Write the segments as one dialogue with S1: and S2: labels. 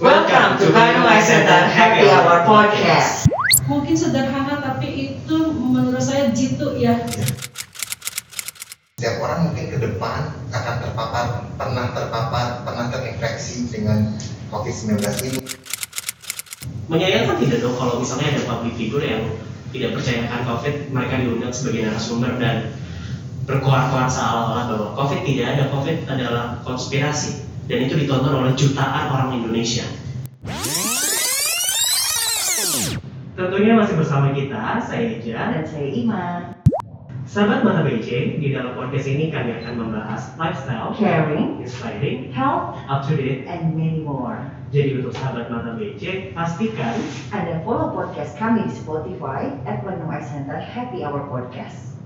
S1: Welcome to Bandung Eye Center Happy Hour Podcast.
S2: mungkin sederhana tapi itu menurut saya jitu ya
S3: Setiap orang mungkin ke depan akan terpapar, pernah terpapar, pernah terinfeksi dengan COVID-19 ini.
S4: menyayangkan tidak dong kalau misalnya ada public figure yang tidak percayakan COVID, mereka diundang sebagai narasumber dan berkoar-koar seolah-olah bahwa COVID tidak ada, COVID adalah konspirasi dan itu ditonton oleh jutaan orang Indonesia. Tentunya masih bersama kita, saya Eja.
S1: Dan saya Ima.
S4: Sahabat Mata BC, di dalam podcast ini kami akan membahas lifestyle,
S1: Caring.
S4: inspiring,
S1: Health
S4: up to date.
S1: and many more.
S4: Jadi untuk sahabat Mata BC, pastikan
S1: Anda follow podcast kami di Spotify at Eye Center Happy Hour Podcast.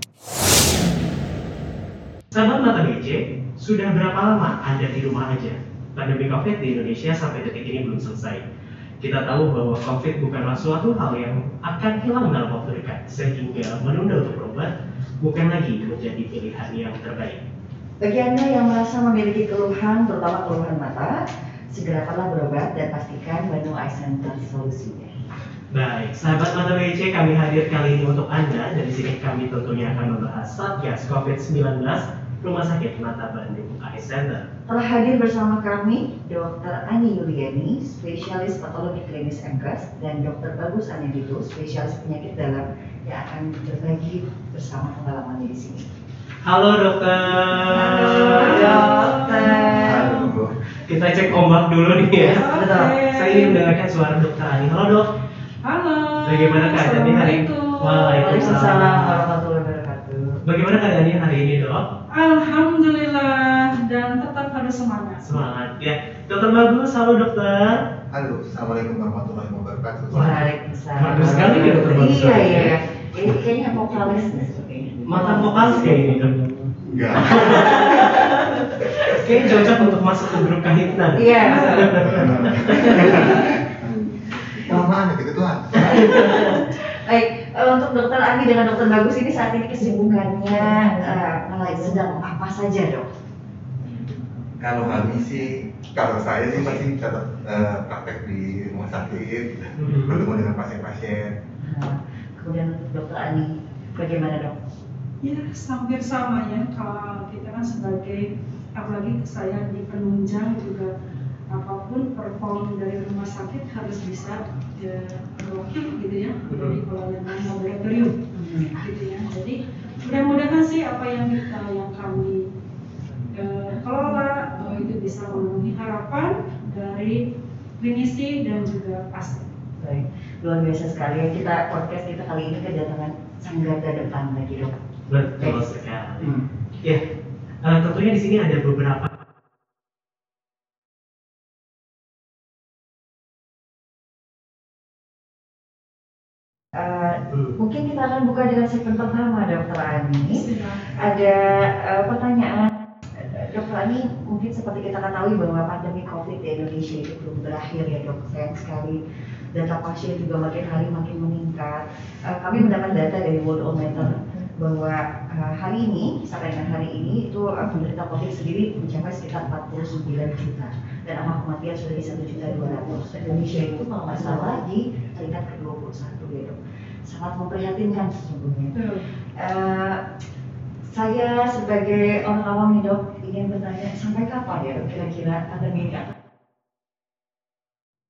S4: Sahabat Mata BC, sudah berapa lama Anda di rumah aja? Pandemi COVID di Indonesia sampai detik ini belum selesai. Kita tahu bahwa COVID bukanlah suatu hal yang akan hilang dalam waktu dekat, sehingga menunda untuk berobat bukan lagi menjadi pilihan yang terbaik.
S1: Bagi Anda yang merasa memiliki keluhan, terutama keluhan mata, segerakanlah berobat dan pastikan Bandung Eye Center solusinya.
S4: Baik, sahabat Mata BC, kami hadir kali ini untuk Anda. Dari sini kami tentunya akan membahas Satgas COVID-19 Rumah Sakit Mata Bandung Eye Center.
S1: Telah hadir bersama kami Dr. Ani Yuliani, spesialis patologi klinis MKes, dan Dr. Bagus Anedito, spesialis penyakit dalam yang akan berbagi bersama pengalamannya di sini.
S4: Halo dokter.
S1: dokter.
S3: Halo.
S4: Kita cek ombak dulu nih ya.
S1: Betul.
S4: Saya ingin mendengarkan suara dokter Ani. Halo dok.
S2: halo
S4: Bagaimana keadaannya hari ini?
S1: Waalaikumsalam warahmatullahi wabarakatuh.
S4: Bagaimana keadaannya hari ini dok?
S2: Alhamdulillah dan tetap harus semangat
S4: Semangat ya. Dokter bagus, halo dokter.
S3: Halo, Assalamualaikum warahmatullahi wabarakatuh.
S1: Waalaikumsalam.
S4: Bagus sekali ya, dokter Bagus.
S1: Iya iya. Ini kayaknya vokalis nih.
S4: Mata vokalis kayak ini dok.
S3: Enggak.
S4: Kayaknya cocok untuk masuk ke grup kahitna.
S1: Iya.
S3: Kelamaan ya, gitu Tuhan.
S1: Baik, eh, untuk dokter Ani dengan dokter Bagus ini saat ini kesibukannya eh, mulai sedang apa saja dok?
S3: Kalau kami sih, kalau saya sih masih tetap eh, praktek di rumah sakit,
S4: Hmm.
S3: bertemu dengan pasien-pasien.
S1: Nah, kemudian untuk dokter Ani bagaimana dok?
S2: ya hampir sama ya kalau kita kan sebagai apalagi saya di penunjang juga apa pun perform dari rumah sakit harus bisa ya, terwakil gitu ya dari pelayanan laboratorium gitu ya. Jadi mudah-mudahan sih apa yang kita yang kami eh, kelola eh, itu bisa memenuhi harapan dari klinisi dan juga pasien.
S1: Baik, luar biasa sekali ya kita podcast kita kali ini kedatangan sang garda depan lagi dok.
S4: Betul sekali. Ya, eh, tentunya di sini ada beberapa Hmm.
S1: mungkin kita akan buka dengan segmen pertama dokter Ani.
S2: Silakan.
S1: Ada eh, pertanyaan Dokter Ani, mungkin seperti kita ketahui bahwa pandemi COVID di Indonesia itu belum berakhir ya dok. Sayang sekali data pasien juga makin hari makin meningkat. Eh, kami mendapat data dari Worldometer bahwa eh, hari ini sampai dengan hari ini itu eh, penderita COVID sendiri mencapai sekitar 49 juta dan angka kematian sudah di 1 juta 200. Indonesia itu kalau nggak salah di peringkat ke-21 ya dok. Sangat memprihatinkan sesungguhnya.
S2: Betul.
S1: Eh, saya sebagai orang awam nih dok ingin bertanya sampai kapan ya dok kira-kira pandemi ini akan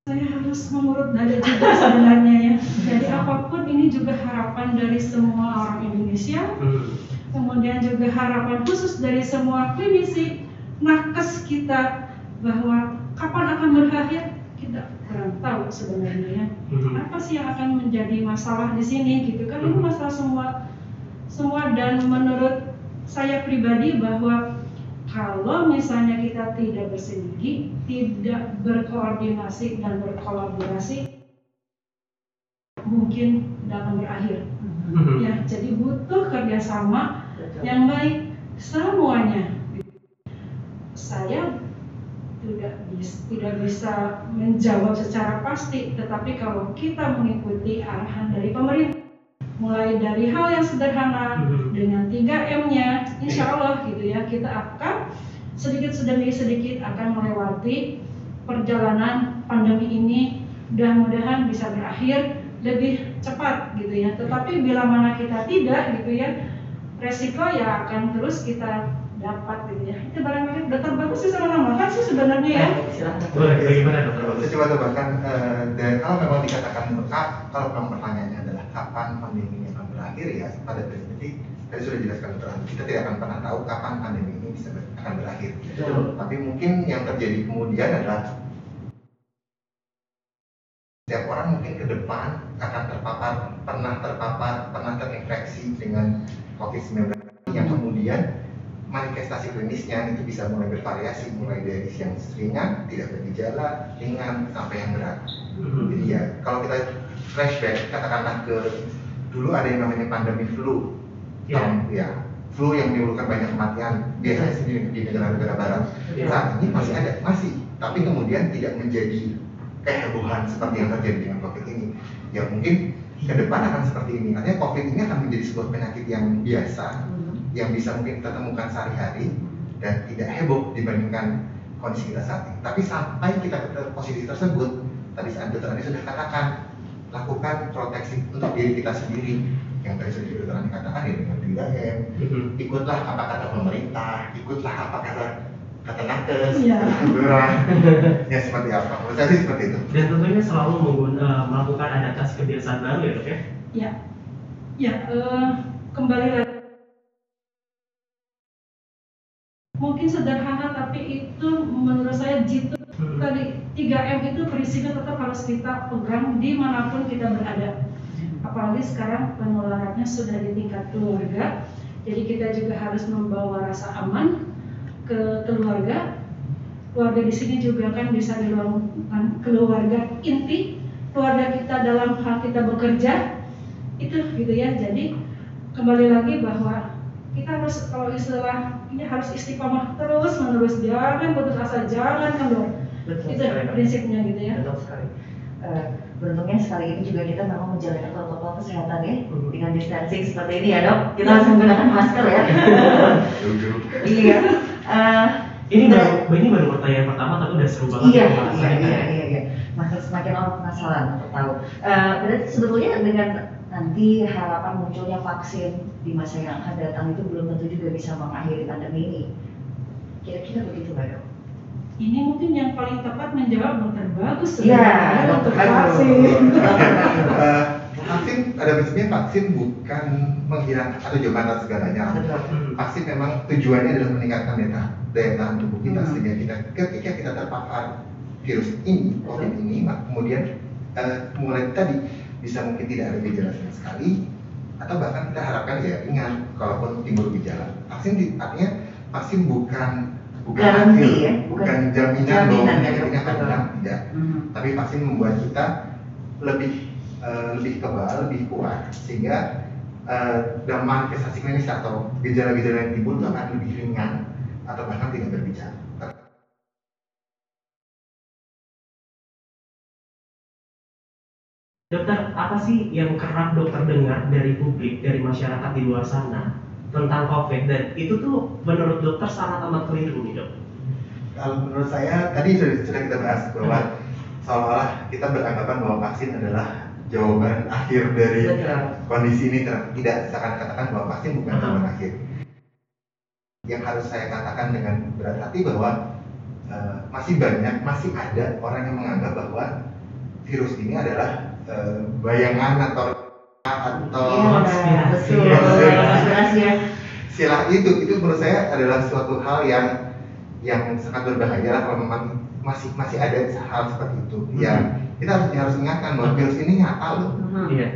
S2: Saya harus mengurut dada juga sebenarnya ya. Jadi apa pun ini juga harapan dari semua orang Indonesia,
S4: Hmm.
S2: kemudian juga harapan khusus dari semua klinisi, nakes kita bahwa kapan akan berakhir kita kurang tahu sebenarnya ya.
S4: Hmm.
S2: Apa sih yang akan menjadi masalah di sini gitu kan? Ini masalah semua semua dan menurut saya pribadi bahwa kalau misalnya kita tidak bersinergi, tidak berkoordinasi dan berkolaborasi, mungkin akan berakhir.
S4: Hmm.
S2: Ya, jadi butuh kerjasama
S1: betul?
S2: yang baik semuanya. Saya tidak bisa, tidak bisa menjawab secara pasti, tetapi kalau kita mengikuti arahan dari pemerintah, mulai dari hal yang sederhana
S4: Hmm.
S2: dengan 3M-nya, insya Allah gitu ya, kita akan sedikit demi sedikit akan melewati perjalanan pandemi ini mudah-mudahan bisa berakhir lebih cepat gitu ya. Tetapi bila mana kita tidak gitu ya, resiko ya akan terus kita dapat gitu ya. Itu barangkali dokter bagus sih sama namakan sih sebenarnya ya.
S1: Baik, silakan.
S4: Boleh, bagaimana dokter
S3: Saya
S4: bagus?
S3: coba tambahkan eh, dan kalau memang dikatakan lengkap, kalau memang pertanyaannya adalah kapan pandemi ini akan berakhir ya pada prinsipnya tadi sudah dijelaskan dokter kita tidak akan pernah tahu kapan pandemi ini bisa ber- akan berakhir.
S1: Betul.
S3: Tapi mungkin yang terjadi kemudian adalah setiap orang mungkin ke depan akan terpapar, pernah terpapar, pernah terinfeksi dengan COVID-19 yang kemudian manifestasi klinisnya itu bisa mulai bervariasi mulai dari yang ringan, tidak bergejala, ringan sampai yang berat.
S4: Mhm.
S3: Jadi ya kalau kita flashback katakanlah ke dulu ada yang namanya pandemi flu,
S4: Ya.
S3: Tahun- ya flu yang menimbulkan banyak kematian biasanya di, negara-negara barat.
S4: Ya.
S3: Saat ini masih ada, masih, tapi kemudian tidak menjadi kehebohan seperti yang terjadi dengan COVID ini. Ya mungkin ke depan akan seperti ini. Artinya COVID ini akan menjadi sebuah penyakit yang biasa,
S1: Hmm.
S3: Yang bisa mungkin kita temukan sehari-hari dan tidak heboh dibandingkan kondisi kita saat ini. Tapi sampai kita ke posisi tersebut, tadi saat dokter Andi sudah katakan, lakukan proteksi untuk diri kita sendiri. Yang tadi sudah dokter Andi katakan ya dengan 3M,
S4: Mhm.
S3: ikutlah apa kata pemerintah, ikutlah apa kata kata nakes,
S2: Iya.
S3: kata lurah. ya seperti apa? Menurut saya sih seperti itu.
S4: Dan tentunya selalu menggun- eh, melakukan adaptasi kebiasaan baru ya dok ya?
S2: Ya, ya eh, kembali lagi. Mungkin sederhana tapi itu menurut saya jitu tadi 3M itu prinsipnya tetap harus kita pegang di mana pun kita berada. Apalagi sekarang penularannya sudah di tingkat keluarga, jadi kita juga harus membawa rasa aman ke keluarga. Keluarga di sini juga kan bisa dilakukan keluarga inti, keluarga kita dalam hal kita bekerja, itu gitu ya. Jadi kembali lagi bahwa kita harus kalau istilah ini harus istiqomah terus menerus jangan putus asa jangan kendor
S1: Betul
S2: itu
S1: sekali,
S2: prinsipnya gitu ya
S1: Betul sekali. Eh, beruntungnya sekali ini juga kita memang menjalankan protokol kesehatan ya
S4: Mhm.
S1: dengan distancing seperti ini ya dok. Kita harus menggunakan masker ya. Iya. Eh,
S4: Ini
S1: nah,
S4: baru, ini baru pertanyaan pertama tapi udah seru banget
S1: Iya,
S4: ya
S1: iya,
S4: bahasannya.
S1: iya, iya, iya. Makin semakin orang penasaran untuk tahu. Eh, berarti sebetulnya dengan nanti harapan munculnya vaksin di masa yang akan datang itu belum tentu juga bisa mengakhiri pandemi ini. Kira-kira begitu nggak dok?
S2: ini mungkin yang paling tepat menjawab dokter bagus
S1: dokter bagus.
S2: vaksin
S3: Eh, vaksin pada prinsipnya vaksin bukan menghilangkan atau jawaban atas segalanya. Vaksin memang tujuannya adalah meningkatkan daya tahan, daya tahan tubuh kita
S1: Hmm.
S3: sehingga kita ketika kita terpapar virus ini, COVID ini, kemudian eh, mulai tadi bisa mungkin tidak ada gejala sama sekali atau bahkan kita harapkan ya ringan kalaupun timbul gejala. Vaksin di- artinya vaksin bukan bukan
S1: Garanti
S3: akhir,
S1: ya,
S3: bukan,
S1: bukan
S3: jaminan bahwa
S1: jaminan ya,
S3: penyakit ini akan hilang tidak.
S1: Mhm.
S3: Tapi vaksin membuat kita lebih eh, lebih kebal, lebih kuat sehingga eh, dalam manifestasi klinis atau gejala-gejala yang timbul itu akan lebih ringan atau bahkan tidak berbicara.
S4: Dokter, apa sih yang kerap dokter dengar dari publik, dari masyarakat di luar sana tentang COVID dan itu tuh menurut dokter sangat amat keliru nih dok.
S3: Kalau menurut saya tadi sudah, sudah kita bahas bahwa seolah-olah kita beranggapan bahwa vaksin adalah jawaban akhir dari
S1: Betul.
S3: kondisi ini tidak seakan katakan bahwa vaksin bukan jawaban akhir. Yang harus saya katakan dengan berat hati bahwa eh, masih banyak, masih ada orang yang menganggap bahwa virus ini adalah eh, bayangan atau atau
S1: Iya, betul.
S3: Konspirasi
S1: ya.
S3: silah itu itu menurut saya adalah suatu hal yang yang sangat berbahaya kalau memang masih masih ada hal seperti itu. Ya kita harus harus ingatkan bahwa virus ini nyata loh.
S1: Mhm.
S4: Iya.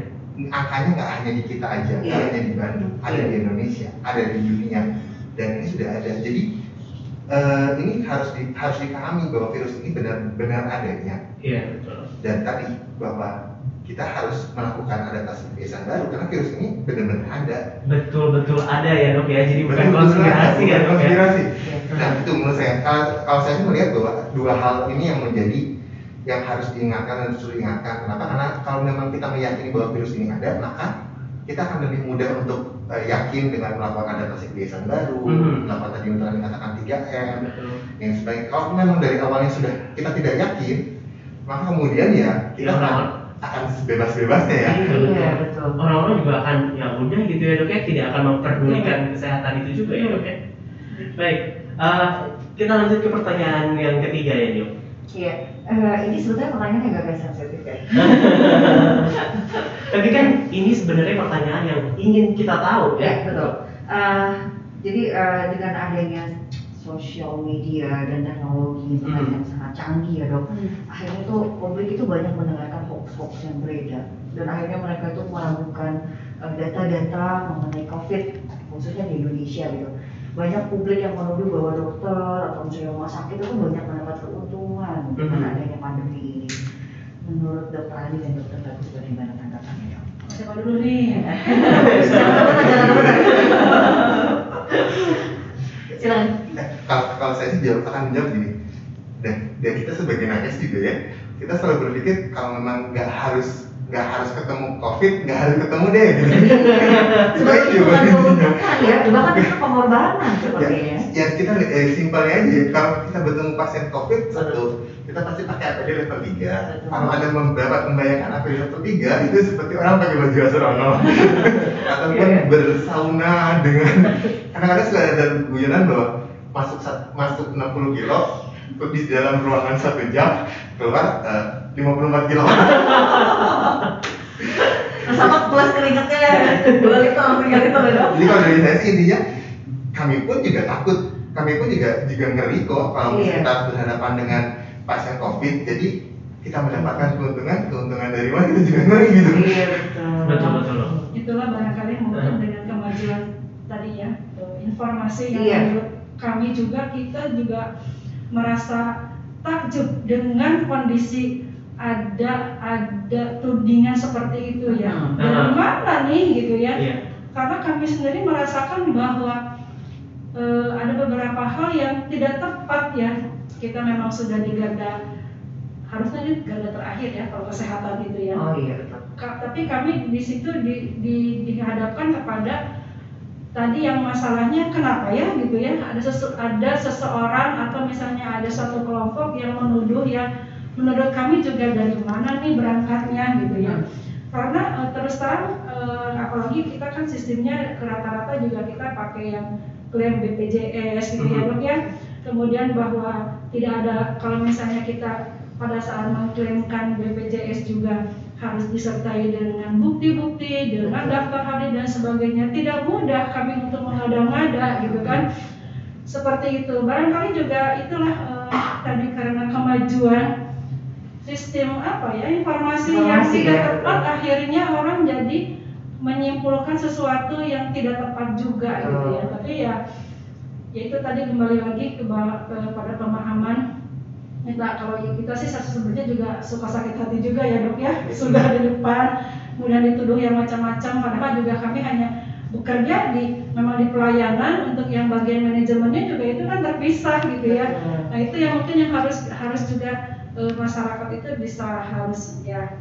S3: Angkanya nggak hanya di kita aja, nggak
S1: Iya.
S3: hanya di Bandung, ada
S1: Iya.
S3: di Indonesia, ada di dunia, dan ini sudah ada. Jadi eh, ini harus di, harus dipahami bahwa virus ini benar-benar adanya
S4: Iya betul.
S3: dan tadi bahwa kita harus melakukan adaptasi kebiasaan baru karena virus ini benar-benar ada.
S4: Betul betul ada ya dok ya. Jadi bukan konspirasi ya dok ya.
S3: konspirasi. Nah itu menurut saya, kalau, kalau saya melihat bahwa dua hal ini yang menjadi yang harus diingatkan dan harus diingatkan. Kenapa? Karena kalau memang kita meyakini bahwa virus ini ada, maka kita akan lebih mudah untuk eh, yakin dengan melakukan adaptasi kebiasaan baru,
S4: Hmm.
S3: melakukan tadi yang katakan 3M,
S4: Betul.
S3: yang sebagainya. Kalau memang dari awalnya sudah kita tidak yakin, maka kemudian ya kita
S4: Ya,
S3: akan, akan sebebas-bebasnya ya.
S4: Iya, betul.
S1: Iya, betul.
S4: Orang-orang juga akan ya udah gitu ya dok ya tidak akan memperdulikan kesehatan itu juga ya dok ya. Baik, eh, kita lanjut ke pertanyaan yang ketiga ya dok.
S1: Iya, eh, ini sebetulnya pertanyaan yang agak sensitif ya.
S4: Tapi kan ini sebenarnya pertanyaan yang ingin kita tahu
S1: Ya,
S4: ya.
S1: betul. Eh, jadi eh, dengan adanya sosial media dan teknologi internet
S4: Hmm.
S1: yang sangat canggih ya dok, akhirnya tuh publik itu banyak mendengarkan hoax-hoax yang beredar dan akhirnya mereka itu meragukan eh, data-data mengenai COVID khususnya di Indonesia gitu. Banyak publik yang menuduh bahwa dokter atau misalnya rumah sakit itu banyak mendapat keuntungan dengan
S4: Mhm.
S1: adanya pandemi ini. Menurut dokter Ali dan dokter Bagus bagaimana tanggapannya dok?
S2: Siapa dulu nih?
S1: Silakan.
S3: Nah, kalau, kalau saya sih jawab akan menjawab gini dan kita sebagai nakes juga ya kita selalu berpikir kalau memang nggak harus nggak harus ketemu covid nggak harus ketemu deh gitu jawabannya.
S1: keuntungan ya, bahkan itu pengorbanan
S3: ya,
S1: sepertinya.
S3: ya kita eh, simpelnya aja kalau kita bertemu pasien covid satu kita pasti pakai APD level 3
S1: Betul.
S3: kalau ada beberapa membayangkan APD level 3 itu seperti orang pakai baju astronaut ataupun
S1: Iya.
S3: bersauna dengan kadang-kadang suka ada guyonan bahwa masuk masuk 60 kilo di dalam ruangan satu jam keluar eh, 54 kilo
S1: apa plus keringetnya dua liter tiga liter ya?
S3: Jadi kalau dari saya sih intinya kami pun juga takut, kami pun juga juga ngeri kok kalau
S1: Iya.
S3: kita berhadapan dengan pasien COVID. Jadi kita mendapatkan keuntungan, keuntungan dari mana kita juga ngeri gitu.
S1: Iya betul.
S4: Betul betul.
S2: Itulah barangkali mungkin
S4: Hmm.
S2: dengan kemajuan tadi ya eh, informasi yang
S1: Iya.
S2: menurut kami juga kita juga merasa takjub dengan kondisi ada ada tudingan seperti itu ya
S1: Hmm.
S2: dari mana nih gitu ya
S4: Iya.
S2: karena kami sendiri merasakan bahwa eh, ada beberapa hal yang tidak tepat ya kita memang sudah di garda harusnya di garda terakhir ya kalau kesehatan itu ya
S1: Oh iya.
S2: Ka- tapi kami di situ di, di- dihadapkan kepada tadi yang masalahnya kenapa ya gitu ya? Ada sesu, ada seseorang atau misalnya ada satu kelompok yang menuduh yang menurut kami juga dari mana nih berangkatnya gitu ya? Karena eh, terus terang eh, apalagi kita kan sistemnya rata-rata juga kita pakai yang klaim BPJS gitu ya
S4: Mhm.
S2: dok ya? Kemudian bahwa tidak ada kalau misalnya kita pada saat mengklaimkan BPJS juga harus disertai dengan bukti-bukti dengan daftar hadir dan sebagainya. Tidak mudah kami untuk mengada-ngada gitu kan? Seperti itu. Barangkali juga itulah eh, tadi karena kemajuan sistem apa ya informasi, yang tidak
S1: ya,
S2: tepat akhirnya orang jadi menyimpulkan sesuatu yang tidak tepat juga gitu ya. Tapi ya ya itu tadi kembali lagi ke, kepada pemahaman kita kalau kita sih sebenarnya juga suka sakit hati juga ya dok ya. Sudah di depan kemudian dituduh yang macam-macam. Padahal juga kami hanya bekerja di memang di pelayanan untuk yang bagian manajemennya juga itu kan terpisah gitu ya. Nah itu yang mungkin yang harus harus juga eh, masyarakat itu bisa harus ya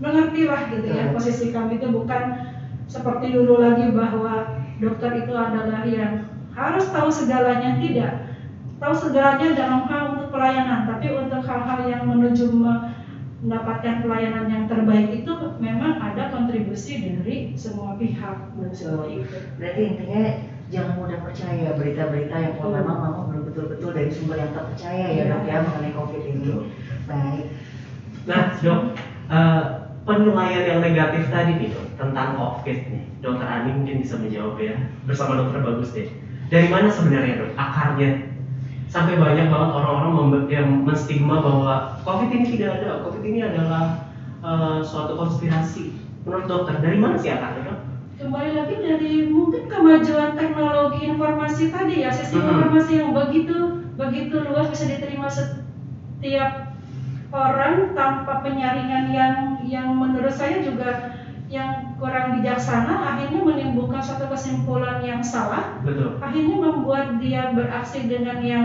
S2: mengerti lah gitu ya posisi kami itu bukan seperti dulu lagi bahwa dokter itu adalah yang harus tahu segalanya. Tidak tahu segalanya dalam hal untuk pelayanan tapi untuk hal-hal yang menuju me- mendapatkan pelayanan yang terbaik itu memang ada kontribusi dari semua pihak
S1: Betul. Berarti intinya jangan mudah percaya berita-berita yang kalau memang memang belum betul-betul dari sumber yang terpercaya ya
S2: Iya.
S1: dok ya mengenai COVID ini. Baik.
S4: Nah dok, eh, penilaian yang negatif tadi nih dok tentang COVID nih, dokter Ani mungkin bisa menjawab ya bersama dokter Bagus deh. Dari mana sebenarnya dok akarnya? Sampai banyak banget orang-orang yang menstigma bahwa COVID ini tidak ada, COVID ini adalah eh, suatu konspirasi. Menurut dokter, dari mana sih akarnya
S2: kembali lagi dari mungkin kemajuan teknologi informasi tadi ya sistem
S4: Mhm.
S2: informasi yang begitu begitu luas bisa diterima setiap orang tanpa penyaringan yang yang menurut saya juga yang kurang bijaksana akhirnya menimbulkan suatu kesimpulan yang salah
S4: Betul.
S2: akhirnya membuat dia beraksi dengan yang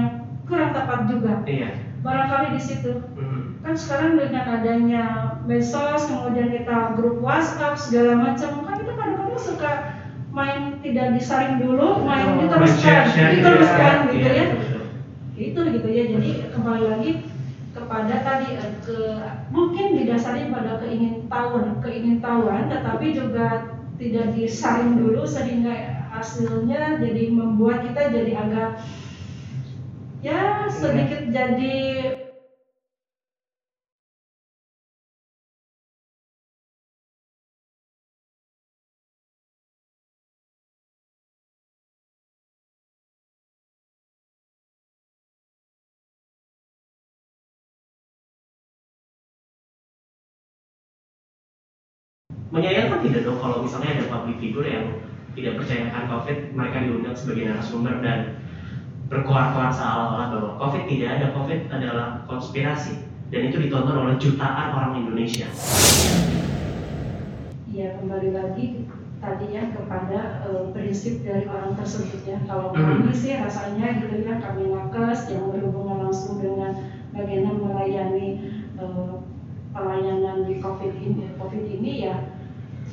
S2: kurang tepat juga
S4: Iya.
S2: barangkali di situ
S4: Mhm.
S2: kan sekarang dengan adanya medsos kemudian kita grup WhatsApp segala macam kan itu kadang-kadang suka main tidak disaring dulu main diteruskan
S4: Men-share-share gitu ya.
S2: diteruskan gitu
S4: Iya,
S2: ya
S4: betul, betul.
S2: itu gitu ya jadi kembali lagi kepada tadi eh, ke mungkin didasari pada keingintahuan keingintahuan tetapi juga tidak disaring dulu sehingga hasilnya jadi membuat kita jadi agak ya sedikit jadi
S4: Menyayangkan tidak dong kalau misalnya ada public figure yang tidak percayakan COVID, mereka diundang sebagai narasumber dan berkoar-koar seolah-olah bahwa COVID tidak ada, COVID adalah konspirasi dan itu ditonton oleh jutaan orang Indonesia.
S2: ya kembali lagi tadi ya kepada eh, prinsip dari orang tersebut ya kalau
S4: Hmm.
S2: kami sih rasanya gitu ya kami nakes yang berhubungan langsung dengan bagaimana melayani eh, pelayanan di COVID ini COVID ini ya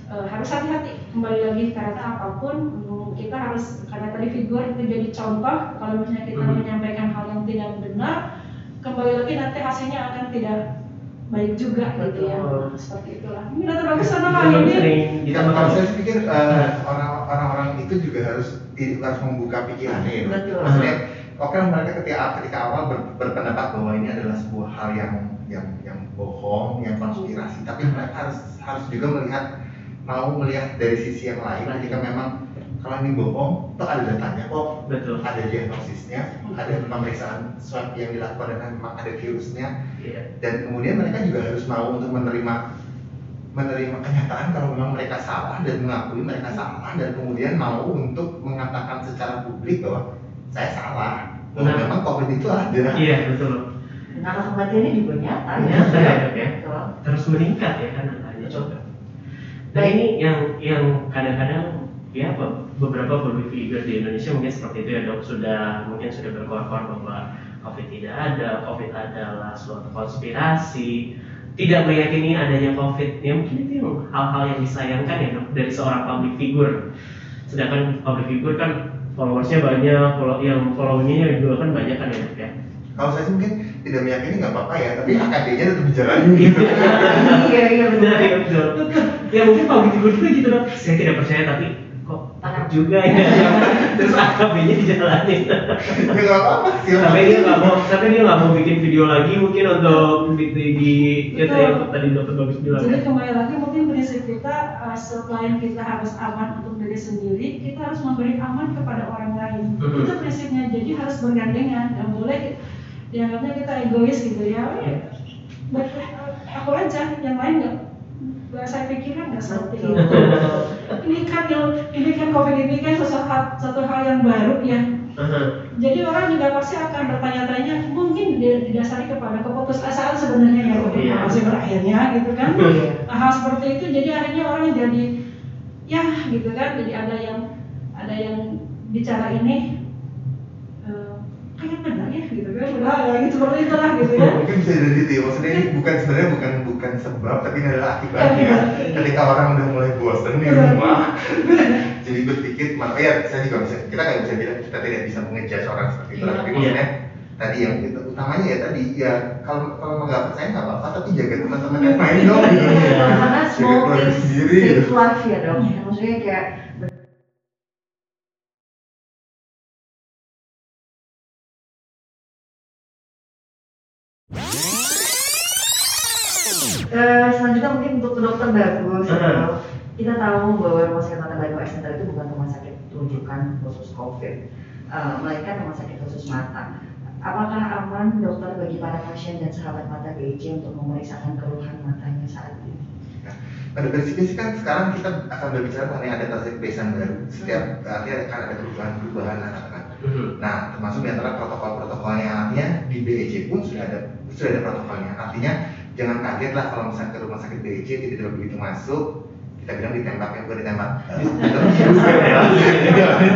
S2: eh, harus hati-hati kembali lagi karena apa pun mm, kita harus karena tadi figur itu jadi contoh kalau misalnya kita
S4: Hmm.
S2: menyampaikan hal yang tidak benar kembali lagi nanti hasilnya akan tidak baik juga gitu ya
S1: Betul.
S2: seperti itulah ini data bagus sama kali ini
S4: ditambahkan
S3: kalau saya pikir eh, orang- orang-orang itu juga harus harus membuka pikirannya ya.
S1: Betul.
S3: Maksudnya, oke mereka ketika ketika awal ber- berpendapat bahwa ini adalah sebuah hal yang yang yang bohong, yang konspirasi, tapi mereka harus harus juga melihat mau melihat dari sisi yang lain ketika memang kalau ini bohong, itu ada datanya kok,
S4: betul.
S3: ada diagnosisnya, ada pemeriksaan swab yang dilakukan dan memang ada virusnya,
S4: Iya.
S3: dan kemudian mereka juga harus mau untuk menerima menerima kenyataan kalau memang mereka salah dan mengakui mereka salah dan kemudian mau untuk mengatakan secara publik bahwa saya salah bahwa
S4: Nah.
S3: memang covid itu ada
S4: Iya betul.
S1: Angka kematiannya juga nyata ya.
S4: Nyata ya, ya. Terus meningkat ya kan angkanya coba.
S1: Baik.
S4: ini yang yang kadang-kadang ya be- beberapa public figure di Indonesia mungkin seperti itu ya dok sudah mungkin sudah berkoar-koar bahwa COVID tidak ada, COVID adalah suatu konspirasi, tidak meyakini adanya COVID. Ya mungkin itu hal-hal yang disayangkan ya dok dari seorang public figure. Sedangkan public figure kan followersnya banyak, follow, yang followingnya juga kan banyak kan ya dok ya.
S3: kalau saya sih mungkin tidak meyakini nggak apa-apa ya tapi AKD-nya tetap dijalani gitu
S1: Iya iya betul.
S4: Nah, iya betul. Ya mungkin figure juga gitu dok. Saya tidak percaya tapi kok takut juga ya. Terus AKB-nya dijalanin.
S3: ya nggak apa-apa sih
S4: sampai dia nggak mau, sampai dia nggak mau bikin video lagi mungkin untuk di, di, ya tadi yang tadi dokter bagus bilang
S2: Jadi
S4: ya.
S2: kembali lagi mungkin prinsip kita uh, selain kita harus aman untuk diri sendiri, kita harus memberi aman kepada orang lain.
S4: Mhm.
S2: Itu prinsipnya. Jadi harus bergandengan. Nggak boleh dianggapnya kita egois gitu ya. Oh, ya, buat aku aja, yang lain nggak nggak saya pikirkan nggak seperti itu. Ini kan yang ini kan covid ini kan sesuatu hal, satu hal yang baru ya. Jadi orang juga pasti akan bertanya-tanya, mungkin di- didasari kepada keputusasaan sebenarnya ya,
S4: Iya.
S2: masih berakhirnya gitu kan.
S1: Iya.
S2: Nah, hal seperti itu jadi akhirnya orang jadi ya gitu kan, jadi ada yang ada yang bicara ini benar ya gitu kan, udah ya gitu seperti itulah gitu ya.
S3: mungkin bisa dari itu ya maksudnya ini bukan sebenarnya bukan bukan sebab tapi ini adalah akibatnya
S2: Iya.
S3: ketika orang udah mulai bosan di
S2: Iya.
S3: rumah jadi berpikir makanya ya saya juga bisa kita nggak bisa bilang kita tidak bisa mengejar orang seperti itu
S2: Iya.
S3: tapi maksudnya tadi yang itu utamanya ya tadi ya kalau kalau nggak percaya nggak apa-apa tapi jaga teman-teman yang lain dong gitu
S1: Iya, karena small things
S3: sendiri gitu.
S1: life ya dok. Maksudnya kayak dokter bagus.
S4: Hmm.
S1: Kita tahu bahwa rumah sakit mata Bayu Center itu bukan rumah sakit rujukan khusus COVID, eh, melainkan rumah sakit khusus mata. Apakah aman dokter bagi para pasien dan sahabat mata BIC untuk memeriksakan keluhan matanya saat ini?
S3: Pada prinsipnya sih kan sekarang kita akan berbicara mengenai adaptasi kebiasaan baru. Setiap artinya akan ada perubahan-perubahan anak-anak.
S4: Mhm.
S3: Nah, termasuk di antara protokol-protokolnya artinya di BEC pun sudah ada sudah ada protokolnya. Artinya jangan kaget lah kalau misalnya ke rumah sakit BEC tiba-tiba begitu masuk kita bilang ditembak. Ya bukan ditembak eh,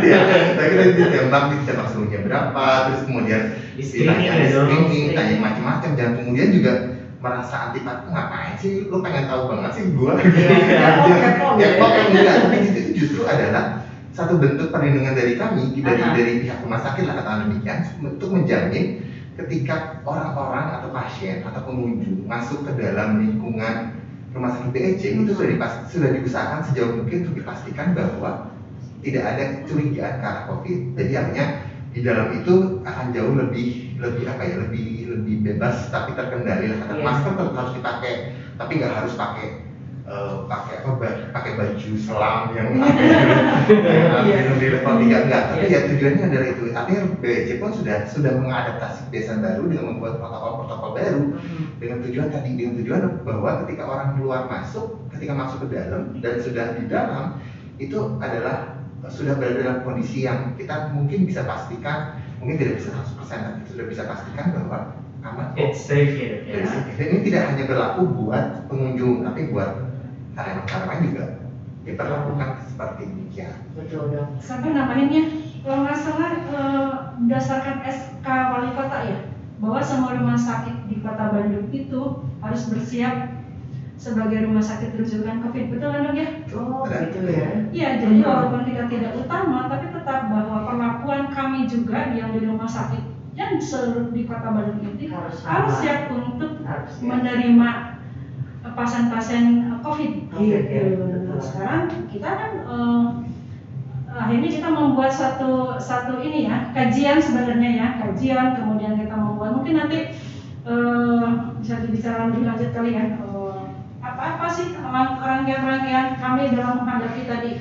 S3: ya kita kira ditembak ditembak. Suhunya berapa terus kemudian
S4: Di screening ya,
S3: screening tanya macam-macam. Dan kemudian juga merasa antipati ngapain sih? Lu pengen tahu banget sih gua?
S1: Kepo
S3: ya
S1: gitu
S3: kok
S1: ya.
S3: enggak tapi itu justru adalah satu bentuk perlindungan dari kami dari dari pihak rumah sakit lah katakan demikian untuk menjamin ketika orang-orang atau pasien atau pengunjung masuk ke dalam lingkungan rumah sakit BEC itu sudah dipas- sudah diusahakan sejauh mungkin untuk dipastikan bahwa tidak ada kecurigaan ke arah COVID. Jadi artinya di dalam itu akan jauh lebih lebih apa ya lebih lebih bebas tapi terkendali lah.
S1: Iya.
S3: Masker tetap harus dipakai tapi nggak harus pakai eh, pakai apa ba- pakai baju selam yang yang
S1: Iya.
S3: di level tiga enggak tapi
S1: Iya.
S3: ya tujuannya adalah itu artinya BEC pun sudah sudah mengadaptasi kebiasaan baru dengan membuat protokol-protokol baru
S1: Hmm.
S3: dengan tujuan tadi dengan tujuan bahwa ketika orang keluar masuk ketika masuk ke dalam dan sudah di dalam itu adalah sudah berada dalam kondisi yang kita mungkin bisa pastikan mungkin tidak bisa 100% tapi sudah bisa pastikan bahwa aman.
S4: It's safe ya.
S3: Dari sini. Dan ini tidak hanya berlaku buat pengunjung tapi buat karyawan-karyawan juga diperlakukan seperti demikian.
S1: Betul dok.
S2: sampai nambahinnya kalau nggak salah eh, berdasarkan SK wali kota ya bahwa semua rumah sakit di kota Bandung itu harus bersiap sebagai rumah sakit rujukan COVID betul kan dok ya?
S1: Oh gitu ya.
S2: Iya jadi walaupun kita tidak utama tapi tetap bahwa perlakuan kami juga yang di rumah sakit dan seluruh di kota Bandung ini
S1: Harus
S2: harus siap untuk
S1: Harus ya.
S2: menerima pasien-pasien eh, COVID.
S1: Iya, iya,
S2: Gitu.
S1: betul.
S2: Sekarang kita kan eh, akhirnya kita membuat satu satu ini ya kajian sebenarnya ya kajian kemudian kita membuat mungkin nanti eh, bisa dibicara lebih lanjut kali ya eh, apa-apa sih rang- rangkaian-rangkaian kami dalam menghadapi tadi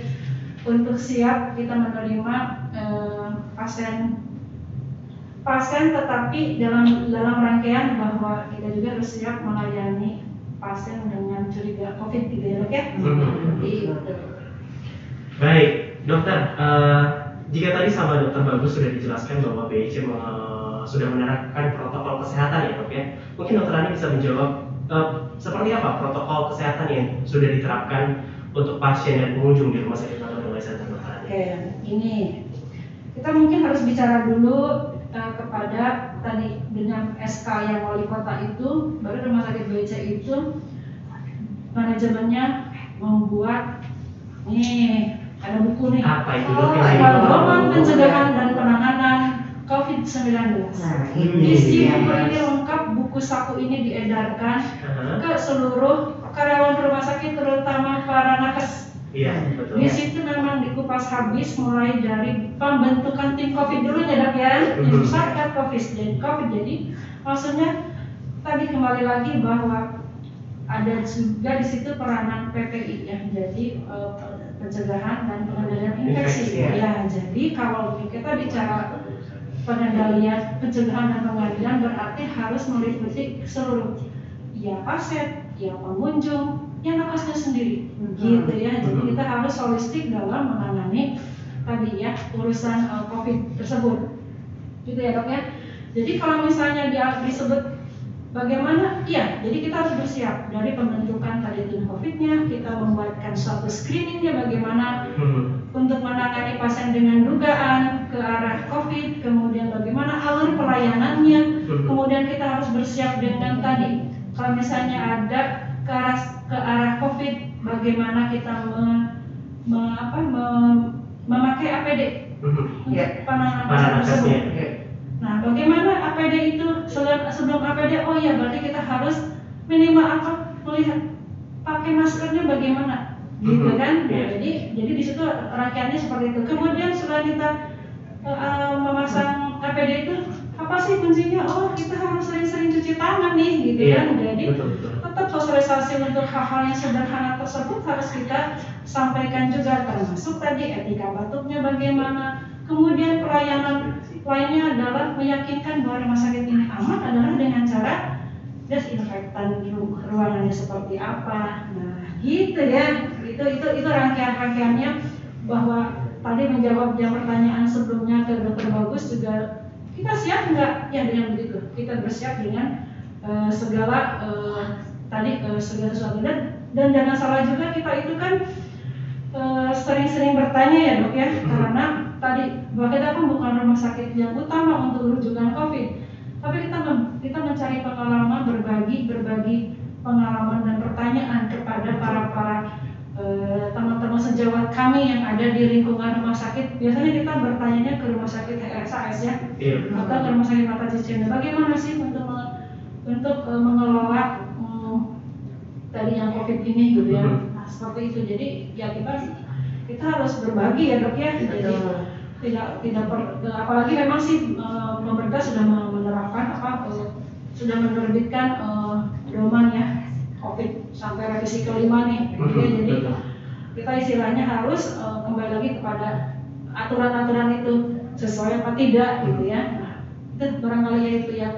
S2: untuk siap kita menerima eh, pasien pasien tetapi dalam dalam rangkaian bahwa kita juga harus siap melayani pasien dengan curiga COVID gitu ya dok ya.
S4: Mhm.
S2: Gitu.
S4: Baik, dokter. eh, jika tadi sama dokter Bagus sudah dijelaskan bahwa BIC me- sudah menerapkan protokol kesehatan ya dok ya. Mungkin dokter Ani bisa menjawab eh, seperti apa protokol kesehatan yang sudah diterapkan untuk pasien dan pengunjung di rumah sakit Mata Mulai Center dokter Ani.
S2: Oke, ini kita mungkin harus bicara dulu eh, kepada tadi dengan SK yang wali kota itu, baru rumah sakit BC itu manajemennya membuat nih ada buku nih
S4: Apa itu
S1: Oh?
S2: Pedoman pencegahan dan penanganan COVID-19.
S1: Nah ini
S2: Isi buku ini lengkap, buku saku ini diedarkan
S4: Aha.
S2: ke seluruh karyawan rumah sakit terutama para nakes.
S4: Iya, betul.
S2: Di situ memang dikupas habis mulai dari pembentukan tim COVID dulu ya dok ya, tim COVID jadi COVID jadi maksudnya tadi kembali lagi bahwa ada juga di situ peranan PPI ya, jadi eh, pencegahan dan pengendalian infeksi.
S4: Infeksi,
S1: ya.
S2: Ya, jadi kalau kita bicara pengendalian pencegahan dan pengendalian berarti harus meliputi seluruh ya pasien, ya pengunjung, ya nakesnya sendiri
S1: Mhm.
S2: gitu ya jadi
S4: Mhm.
S2: kita harus holistik dalam menangani tadi ya urusan uh, covid tersebut gitu ya dok ya jadi kalau misalnya dia disebut bagaimana iya jadi kita harus bersiap dari pembentukan tadi tim covidnya kita membuatkan suatu screeningnya bagaimana
S4: Mhm.
S2: untuk menangani pasien dengan dugaan ke arah COVID, kemudian bagaimana alur pelayanannya,
S4: Mhm.
S2: kemudian kita harus bersiap dengan tadi kalau misalnya ada ke arah ke arah COVID, bagaimana kita me, me- apa, me- memakai APD
S4: Mhm.
S2: untuk
S1: Ya.
S2: penanganan pasien tersebut.
S4: nakesnya.
S1: Oke.
S2: Nah, bagaimana APD itu sebelum, sebelum APD? Oh ya, berarti kita harus minimal apa melihat pakai maskernya bagaimana, gitu
S4: Mhm,
S2: kan? Nah,
S4: iya.
S2: Jadi, jadi di situ rangkaiannya seperti itu. Kemudian setelah kita eh, memasang APD itu apa sih kuncinya? Oh, kita harus sering-sering cuci tangan nih, gitu
S4: Iya,
S2: kan? Jadi
S4: betul betul.
S2: Sosialisasi untuk hal-hal yang sederhana tersebut harus kita sampaikan juga termasuk tadi etika batuknya bagaimana. Kemudian pelayanan lainnya adalah meyakinkan bahwa rumah sakit ini aman adalah dengan cara desinfektan ru- ruangannya seperti apa? Nah gitu ya. Itu itu itu rangkaian rangkaiannya bahwa tadi menjawab yang pertanyaan sebelumnya ke dokter bagus juga kita siap nggak? Ya dengan begitu. Kita bersiap dengan eh, segala eh, tadi eh, segala sesuatu dan dan jangan salah juga kita itu kan eh, sering-sering bertanya ya dok ya. Karena tadi bahwa kita kan bukan rumah sakit yang utama untuk rujukan covid. Tapi kita mem- kita mencari pengalaman berbagi berbagi pengalaman dan pertanyaan kepada para para eh, teman-teman sejawat kami yang ada di lingkungan rumah sakit. Biasanya kita bertanya ke rumah sakit RSAS ya
S4: Iya.
S2: atau ke rumah sakit mata Cicenda bagaimana sih untuk untuk eh, mengelola tadi yang covid ini gitu ya.
S4: Mhm.
S2: nah, seperti itu. Jadi ya kita kita harus berbagi ya dok ya. Jadi tidak tidak per- eh, apalagi memang sih eh, pemerintah sudah menerapkan apa eh, sudah menerbitkan eh, pedoman ya covid sampai revisi kelima nih. Gitu ya. jadi kita istilahnya harus eh, kembali lagi kepada aturan-aturan itu sesuai apa tidak gitu ya. Nah, itu barangkali ya itu ya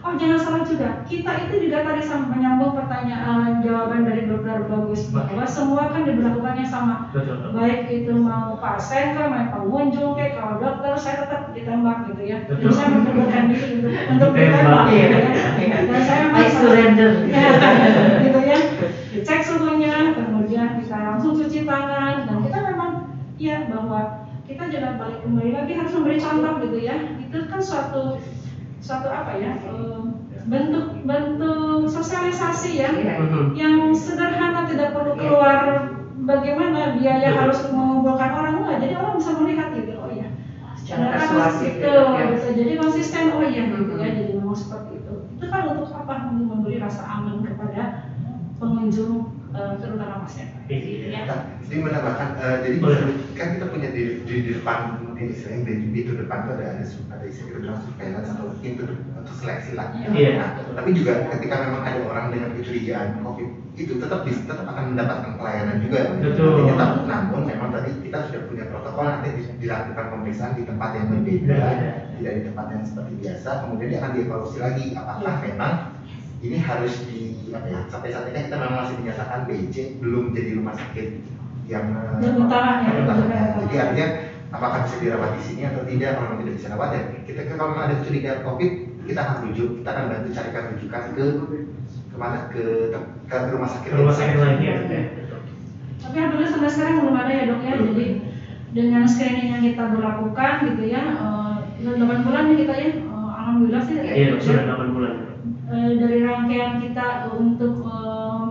S2: oh jangan salah juga kita itu juga tadi sama menyambung pertanyaan jawaban dari dokter bagus bahwa semua kan diberlakukannya sama
S4: Betul. betul.
S2: baik itu mau pasien kah, mau pengunjung kayak kalau dokter saya tetap ditembak gitu ya. Dan
S4: Betul.
S2: saya mendapatkan diri untuk untuk
S4: Ditembak.
S2: gitu ya.
S1: Iya.
S2: Dan saya
S1: I surrender.
S2: Ya, gitu ya. Dicek suhunya, kemudian kita langsung cuci tangan dan kita memang ya bahwa kita jangan balik kembali lagi harus memberi contoh gitu ya. Itu kan suatu suatu apa ya eh, bentuk bentuk sosialisasi ya
S1: Iya.
S4: Mhm.
S2: yang sederhana tidak perlu
S1: Iya.
S2: keluar bagaimana biaya
S4: Betul.
S2: harus mengumpulkan orang enggak jadi orang bisa melihat gitu oh iya
S1: Secara persuasif
S2: itu
S1: ya.
S2: gitu. jadi konsisten oh iya gitu ya jadi memang seperti itu itu kan untuk apa untuk memberi rasa aman kepada pengunjung eh, terutama pasien
S4: Iya.
S2: ya
S3: jadi menambahkan, eh, jadi kan kita punya di, di, di depan di istilahnya di pintu depan itu ada ada, ada istilah kita bilang surveillance atau pintu atau seleksi lah.
S4: Iya.
S3: Nah, tapi juga ketika memang ada orang dengan kecurigaan COVID itu tetap bis- tetap akan mendapatkan pelayanan juga.
S4: Betul.
S3: Tapi namun memang tadi kita sudah punya protokol nanti di- dilakukan pemeriksaan di tempat yang berbeda,
S4: Berbeda.
S3: tidak di tempat yang seperti biasa. Kemudian dia akan dievaluasi lagi apakah
S2: Iya.
S3: memang ini harus di apa ya sampai saat ini kan kita memang masih dinyatakan BC belum jadi rumah sakit yang eh,
S2: Yang utama ya.
S3: Jadi artinya apakah bisa dirawat di sini atau tidak kalau tidak bisa rawat ya kita kalau memang ada kecurigaan COVID kita akan rujuk kita akan bantu carikan rujukan ke ke mana ke ke rumah sakit
S4: Rumah sakit lainnya. ya.
S2: Tapi alhamdulillah sampai sekarang belum ada ya dok ya
S3: Belum.
S2: jadi dengan screening yang kita berlakukan gitu ya eh, udah 8 bulan nih kita ya eh, alhamdulillah sih
S4: Iya, dok, sudah 8 bulan.
S2: Eh, dari rangkaian kita untuk eh,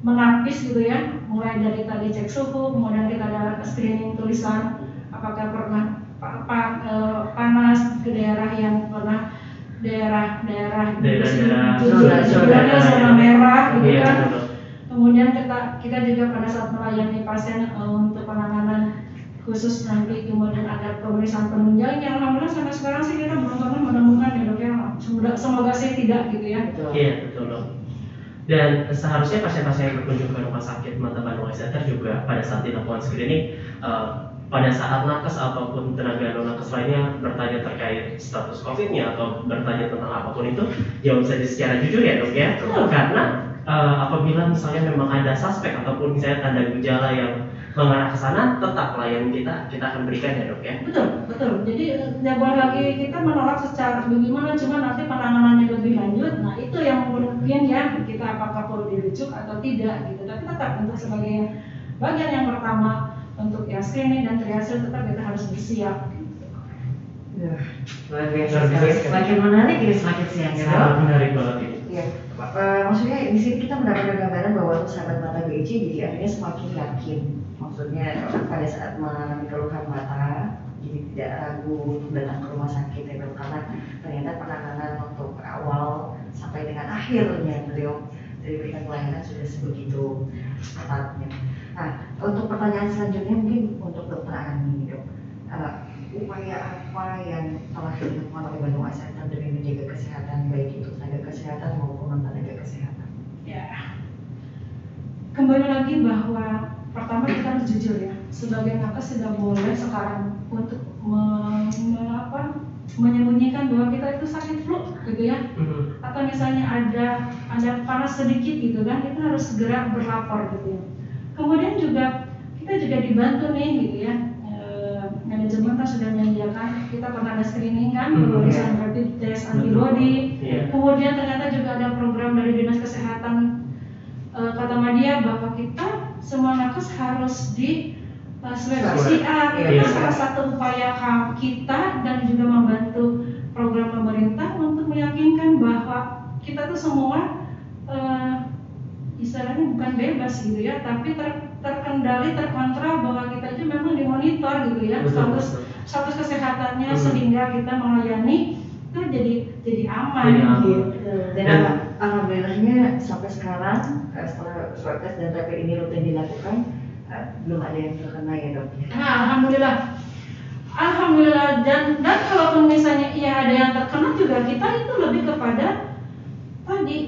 S2: menapis gitu ya, mulai dari tadi cek suhu, kemudian kita ada screening tulisan apakah pernah pa- pa- eh, panas ke daerah yang pernah daerah-daerah
S4: Daerah-daerah
S2: zona merah gitu
S4: Iya,
S2: kan.
S4: betul.
S2: Kemudian kita kita juga pada saat melayani pasien eh, untuk penanganan khusus nanti kemudian ada pemeriksaan penunjang yang alhamdulillah sampai sekarang sih kita belum pernah menemukan ya dok ya semoga, semoga sih tidak gitu ya.
S4: Iya, betul dok. Dan seharusnya pasien-pasien yang berkunjung ke rumah sakit Mata Bandung Center juga pada saat dilakukan screening, eh, pada saat nakes ataupun tenaga non nakes lainnya bertanya terkait status COVID-nya atau bertanya tentang apa pun itu, jawab saja secara jujur ya dok ya. Karena eh, apabila misalnya memang ada suspek ataupun misalnya tanda gejala yang mengarah ke sana, tetap layanan kita kita akan berikan ya dok ya.
S2: betul betul jadi eh, nggak boleh lagi kita menolak secara bagaimana cuma nanti penanganannya lebih lanjut nah itu yang mungkin ya kita apakah perlu dirujuk atau tidak gitu tapi tetap untuk sebagai bagian yang pertama untuk yang screening dan triase tetap kita harus bersiap
S1: Duh, Luar biasa
S4: Luar
S1: sekali.
S4: biasa.
S1: Semakin menarik ini semakin siang ya.
S4: Sangat menarik banget ini.
S1: Iya, Eh, maksudnya di sini kita mendapatkan gambaran bahwa sahabat mata BC jadi akhirnya semakin yakin. Maksudnya pada saat mengalami keluhan mata, jadi tidak ragu untuk datang ke rumah sakit ya karena ternyata penanganan untuk awal sampai dengan akhirnya beliau diberikan pelayanan sudah sebegitu ketatnya. Nah, untuk pertanyaan selanjutnya mungkin untuk dokter Ani dok. Eh, upaya apa yang telah dilakukan oleh Bandung Eye Center demi menjaga kesehatan baik itu tenaga kesehatan maupun non tenaga kesehatan?
S2: ya kembali lagi bahwa pertama kita harus jujur ya sebagai nakes tidak boleh sekarang untuk me- me- apa, menyembunyikan bahwa kita itu sakit flu gitu ya
S4: Mhm.
S2: atau misalnya ada ada panas sedikit gitu kan kita harus segera berlapor gitu ya kemudian juga kita juga dibantu nih gitu ya Eh, manajemen kan sudah menyediakan kita pernah ada screening kan
S4: Hmm,
S2: pemeriksaan rapid test antibody
S4: Iya.
S2: kemudian ternyata juga ada program dari dinas kesehatan eh, kata Madia bahwa kita semua nakes harus di uh, swab. PCR
S1: Iya.
S2: itu salah satu upaya kita dan juga membantu program pemerintah untuk meyakinkan bahwa kita tuh semua eh, istilahnya bukan bebas gitu ya tapi ter- terkendali terkontrol bahwa kita itu memang dimonitor gitu ya
S4: Betul,
S2: status
S4: betul.
S2: status kesehatannya
S4: Hmm.
S2: sehingga kita melayani itu jadi jadi aman
S4: aman.
S2: gitu.
S1: Dan,
S4: Dan-
S1: alhamdulillahnya sampai sekarang eh, setelah swab test dan rapid ini rutin dilakukan eh, belum ada yang terkena ya dok. ya?
S2: Nah, alhamdulillah. Alhamdulillah dan dan kalaupun misalnya iya ada yang terkena juga kita itu lebih kepada tadi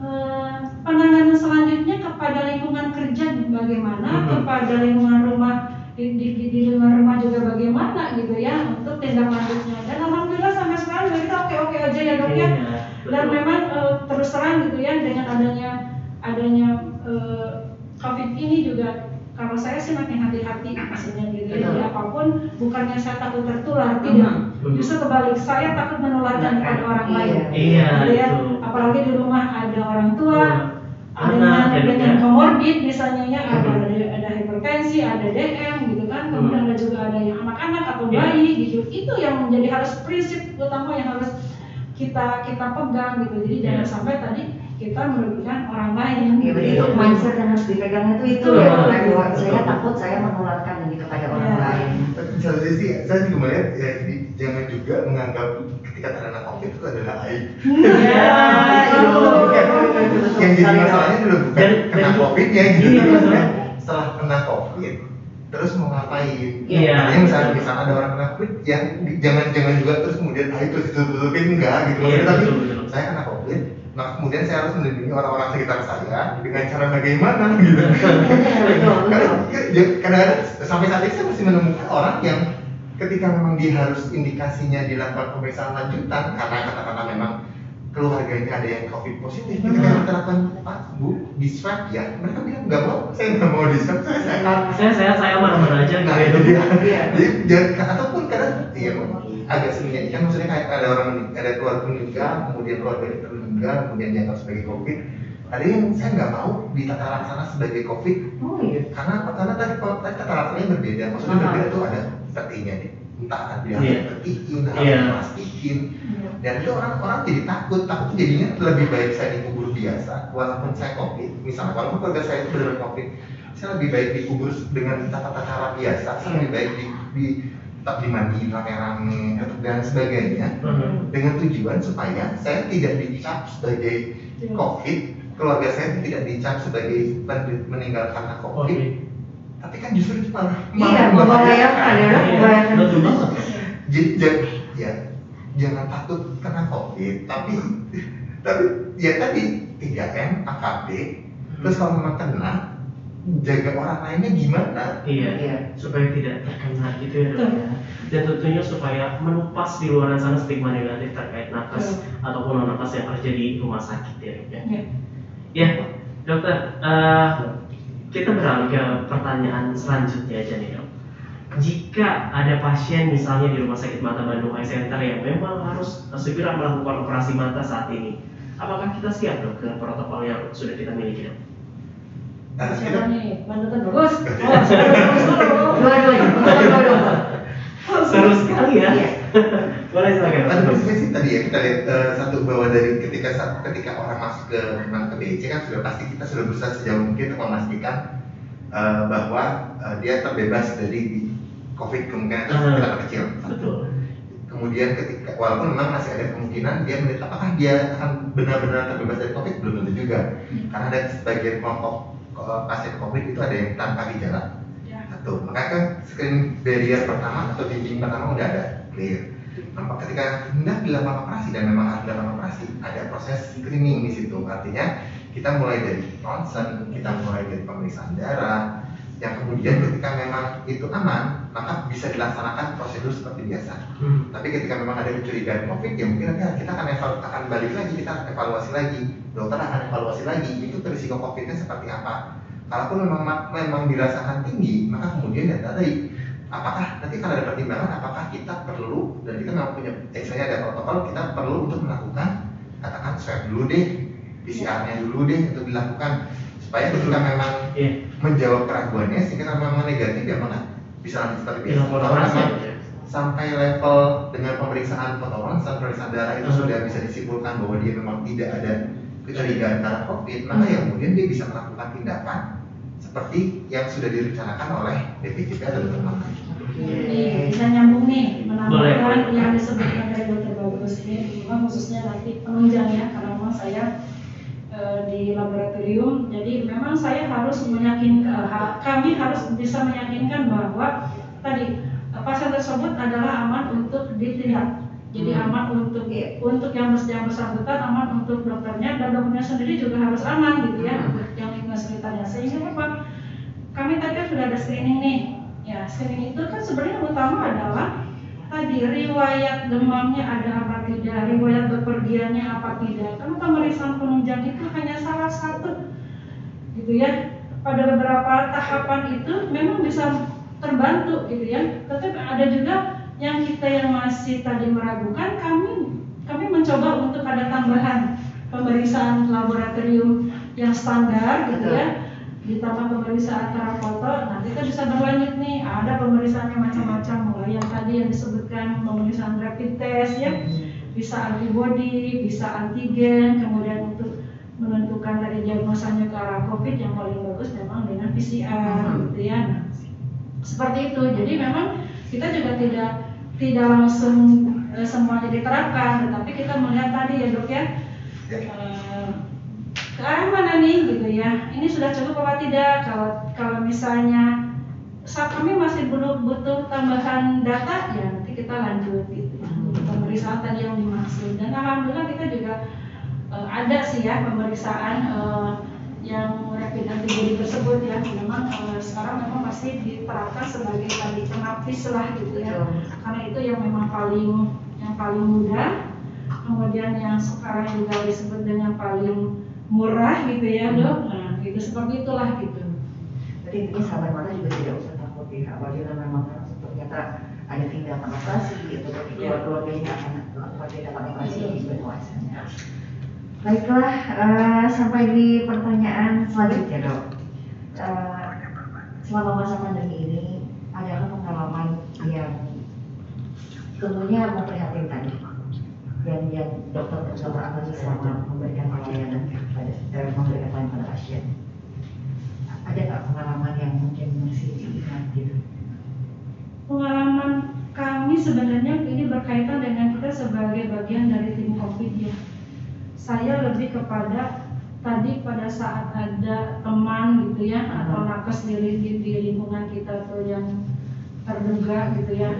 S2: eh, penanganan selanjutnya kepada lingkungan kerja bagaimana,
S4: Mhm.
S2: kepada lingkungan rumah di, di, di, lingkungan rumah juga bagaimana gitu ya untuk tindak lanjutnya. Dan alhamdulillah sampai sekarang kita oke-oke aja ya dok ya.
S4: Iya,
S2: Dan memang eh, terus terang gitu ya dengan adanya adanya eh, COVID ini juga kalau saya sih makin hati-hati maksudnya gitu ya. Jadi
S1: apa
S2: pun bukannya saya takut tertular tidak. Justru kebalik saya takut menularkan kepada orang
S1: Iya.
S2: lain.
S4: Iya,
S2: Gitu ya. Apalagi di rumah ada orang tua
S4: anak
S2: dengan dengan komorbid misalnya ya ada,
S4: Mhm.
S2: ada ada hipertensi, ada DM gitu kan, kemudian
S4: Mhm.
S2: ada juga ada yang anak-anak atau
S4: Iya.
S2: bayi gitu. Itu yang menjadi harus prinsip utama yang harus kita kita pegang gitu. Jadi
S4: Iya.
S2: jangan sampai tadi kita merugikan orang lain.
S1: Ya, berarti itu
S4: Iya.
S1: mindset yang harus dipegangnya itu itu ya bahwa saya takut saya menularkan ini kepada orang
S2: Iya.
S1: lain.
S3: Satu sisi saya juga melihat ya di- jangan juga menganggap ketika terkena covid itu adalah aib.
S2: Itu.
S3: Yang jadi masalahnya dulu bukan
S4: Dan-
S3: kena
S4: dan-
S3: covid ya gitu.
S4: Iya,
S3: kan setelah kena covid terus mau ngapain?
S4: Iya.
S3: Artinya misalnya misalnya ada orang kena covid ya jangan jangan juga terus kemudian aib terus ditutupin enggak gitu.
S4: Iya,
S3: Tapi
S4: betul, betul.
S3: saya kena covid Nah, kemudian saya harus melindungi orang-orang sekitar saya dengan cara bagaimana gitu.
S1: Betul.
S3: ya, kadang-kadang sampai saat ini saya masih menemukan orang yang ketika memang dia harus indikasinya dilakukan pemeriksaan lanjutan karena katakanlah memang keluarganya ada yang covid positif kita lakukan pak bu di swab ya mereka bilang nggak mau saya nggak mau di swab saya sehat
S4: Saya saya saya mana-mana aja
S3: nah itu dia
S1: Iya.
S3: jadi jangan ataupun kadang ya agak sembunyi kan maksudnya kayak ada orang ada keluarga meninggal kemudian keluarga itu meninggal kemudian dianggap sebagai covid ada yang saya nggak mau ditata laksana sebagai covid
S1: Oh iya.
S3: karena? Karena tadi tata laksananya berbeda. Maksudnya berbeda tuh ada petinya nih. Entah ada yang
S4: Iya.
S3: petikin, ada
S4: Iya.
S3: yang plastikin. Dan itu orang-orang jadi takut. Takut jadinya lebih baik saya dikubur biasa, walaupun saya covid. Misalnya walaupun keluarga saya itu benar covid, saya lebih baik dikubur dengan tata cara biasa. Saya
S1: Iya.
S3: lebih baik di, di tetap dimandiin rame-rame atau dan sebagainya
S4: Mhm.
S3: dengan tujuan supaya saya tidak dicap sebagai COVID, keluarga saya tidak dicap sebagai men- meninggal karena COVID,
S4: Oke.
S3: Tapi kan justru itu malah
S1: Iya, membahayakan ya,
S4: Iya,
S1: membahayakan.
S4: betul banget.
S3: Jadi jangan ya jangan takut kena COVID, tapi tapi ya tadi 3M, AKB, terus kalau memang kena jaga orang lainnya gimana?
S4: Iya,
S1: Iya.
S4: supaya tidak terkena gitu ya dok ya. Dan tentunya supaya menupas di luar sana stigma negatif terkait nakes ataupun non nakes yang terjadi di rumah sakit ya dok ya.
S2: Ya.
S4: Ya, dokter, eh, kita beralih ke pertanyaan selanjutnya aja nih dok. Jika ada pasien misalnya di Rumah Sakit Mata Bandung Eye Center yang memang harus eh, segera melakukan operasi mata saat ini, apakah kita siap dok dengan protokol yang sudah kita miliki dok?
S3: Nah,
S2: Siapa nih? Mantan bagus. Oh.
S1: Dua-duanya. Dua-duanya.
S4: Seru sekali ya. Boleh silakan.
S3: Kan sih tadi ya kita lihat eh, satu bahwa dari ketika saat- ketika orang masuk ke mana ke BIC kan sudah pasti kita sudah berusaha sejauh mungkin untuk memastikan eh, bahwa eh, dia terbebas dari COVID kemungkinan itu sangat kecil.
S4: Betul.
S3: Kemudian ketika walaupun memang masih ada kemungkinan dia melihat apakah dia akan benar-benar terbebas dari COVID belum tentu juga karena ada sebagian kelompok pasien COVID itu ada yang tanpa gejala
S2: Ya.
S3: satu makanya kan screening barrier pertama atau dinding pertama udah ada clear Nampak ketika hendak dilakukan operasi dan memang harus dilakukan operasi ada proses screening di situ. Artinya kita mulai dari ronsen kita mulai dari pemeriksaan darah yang kemudian ketika memang itu aman maka bisa dilaksanakan prosedur seperti biasa.
S4: Hmm.
S3: tapi ketika memang ada kecurigaan COVID ya mungkin nanti kita akan evalu- akan balik lagi kita akan evaluasi lagi. Dokter akan evaluasi lagi itu risiko COVID-nya seperti apa. Kalaupun memang memang dirasakan tinggi maka kemudian ya tadi apakah nanti kalau ada pertimbangan apakah kita perlu dan kita memang punya misalnya ada protokol kita perlu untuk melakukan katakan swab dulu deh PCR-nya dulu deh untuk dilakukan supaya ketika memang
S4: Iya.
S3: menjawab keraguannya sehingga memang negatif ya malah bisa lanjut seperti biasa
S4: Bilang
S3: kalau
S4: operasi
S3: memang
S4: ya.
S3: sampai level dengan pemeriksaan foto ronsen, pemeriksaan darah itu
S4: Hmm.
S3: sudah bisa disimpulkan bahwa dia memang tidak ada kecurigaan karena COVID, maka ya kemudian dia bisa melakukan tindakan seperti yang sudah direncanakan oleh DPJP atau dokter makan.
S2: Ini bisa nyambung nih menambahkan
S4: Boleh.
S2: yang disebutkan dari dokter bagus ini memang khususnya nanti penunjang ya karena memang saya eh, di laboratorium jadi memang saya harus meyakinkan kami harus bisa meyakinkan bahwa tadi eh, pasien tersebut adalah aman untuk dilihat jadi
S1: Hmm.
S2: aman untuk
S1: Iya.
S2: untuk yang yang bersangkutan aman untuk dokternya dan dokternya sendiri juga harus aman gitu ya
S1: Hmm.
S2: yang sekitarnya sehingga apa kami tadi kan sudah ada screening nih. Ya screening itu kan sebenarnya utama adalah tadi riwayat demamnya ada apa tidak riwayat bepergiannya apa tidak. Karena pemeriksaan penunjang itu hanya salah satu gitu ya. Pada beberapa tahapan itu memang bisa terbantu gitu ya. Tetapi ada juga yang kita yang masih tadi meragukan kami kami mencoba untuk ada tambahan pemeriksaan laboratorium yang standar gitu ya ditambah pemeriksaan foto nah kita bisa berlanjut nih ada pemeriksaannya macam-macam mulai yang tadi yang disebutkan pemeriksaan rapid test ya bisa antibody, bisa antigen, kemudian untuk menentukan dari diagnosanya ke arah COVID yang paling bagus memang dengan PCR
S1: Hmm.
S2: gitu ya. Nah, seperti itu. Jadi memang kita juga tidak tidak langsung eh, semuanya diterapkan, tetapi kita melihat tadi ya dok ya
S3: Ya.
S2: Ke arah mana nih gitu ya. Ini sudah cukup apa tidak? Kalau kalau misalnya saat kami masih butuh butuh tambahan data ya nanti kita lanjut gitu ya. pemeriksaan tadi yang dimaksud dan alhamdulillah kita juga eh, ada sih ya pemeriksaan eh, yang rapid antibody tersebut ya memang eh, sekarang memang masih diterapkan sebagai tadi penapis lah gitu ya karena itu yang memang paling yang paling mudah kemudian yang sekarang juga disebut dengan paling murah gitu ya dok nah itu seperti itulah gitu
S1: Jadi intinya sahabat mata juga tidak usah takut ya, apabila memang ternyata ada tindakan operasi atau bagi
S2: Iya.
S1: keluarganya akan melakukan tindakan operasi di bulan puasanya. Baiklah, eh, sampai di pertanyaan selanjutnya dok. Eh, selama masa pandemi ini, adakah pengalaman yang tentunya memprihatinkan yang yang dokter dokter alami selama memberikan pelayanan pada eh, memberikan pelayanan pada pasien? ada nggak pengalaman yang mungkin masih diingat gitu?
S2: pengalaman kami sebenarnya ini berkaitan dengan kita sebagai bagian dari tim COVID ya. Saya lebih kepada tadi pada saat ada teman gitu ya atau nakes di, di, di lingkungan kita tuh yang terduga gitu ya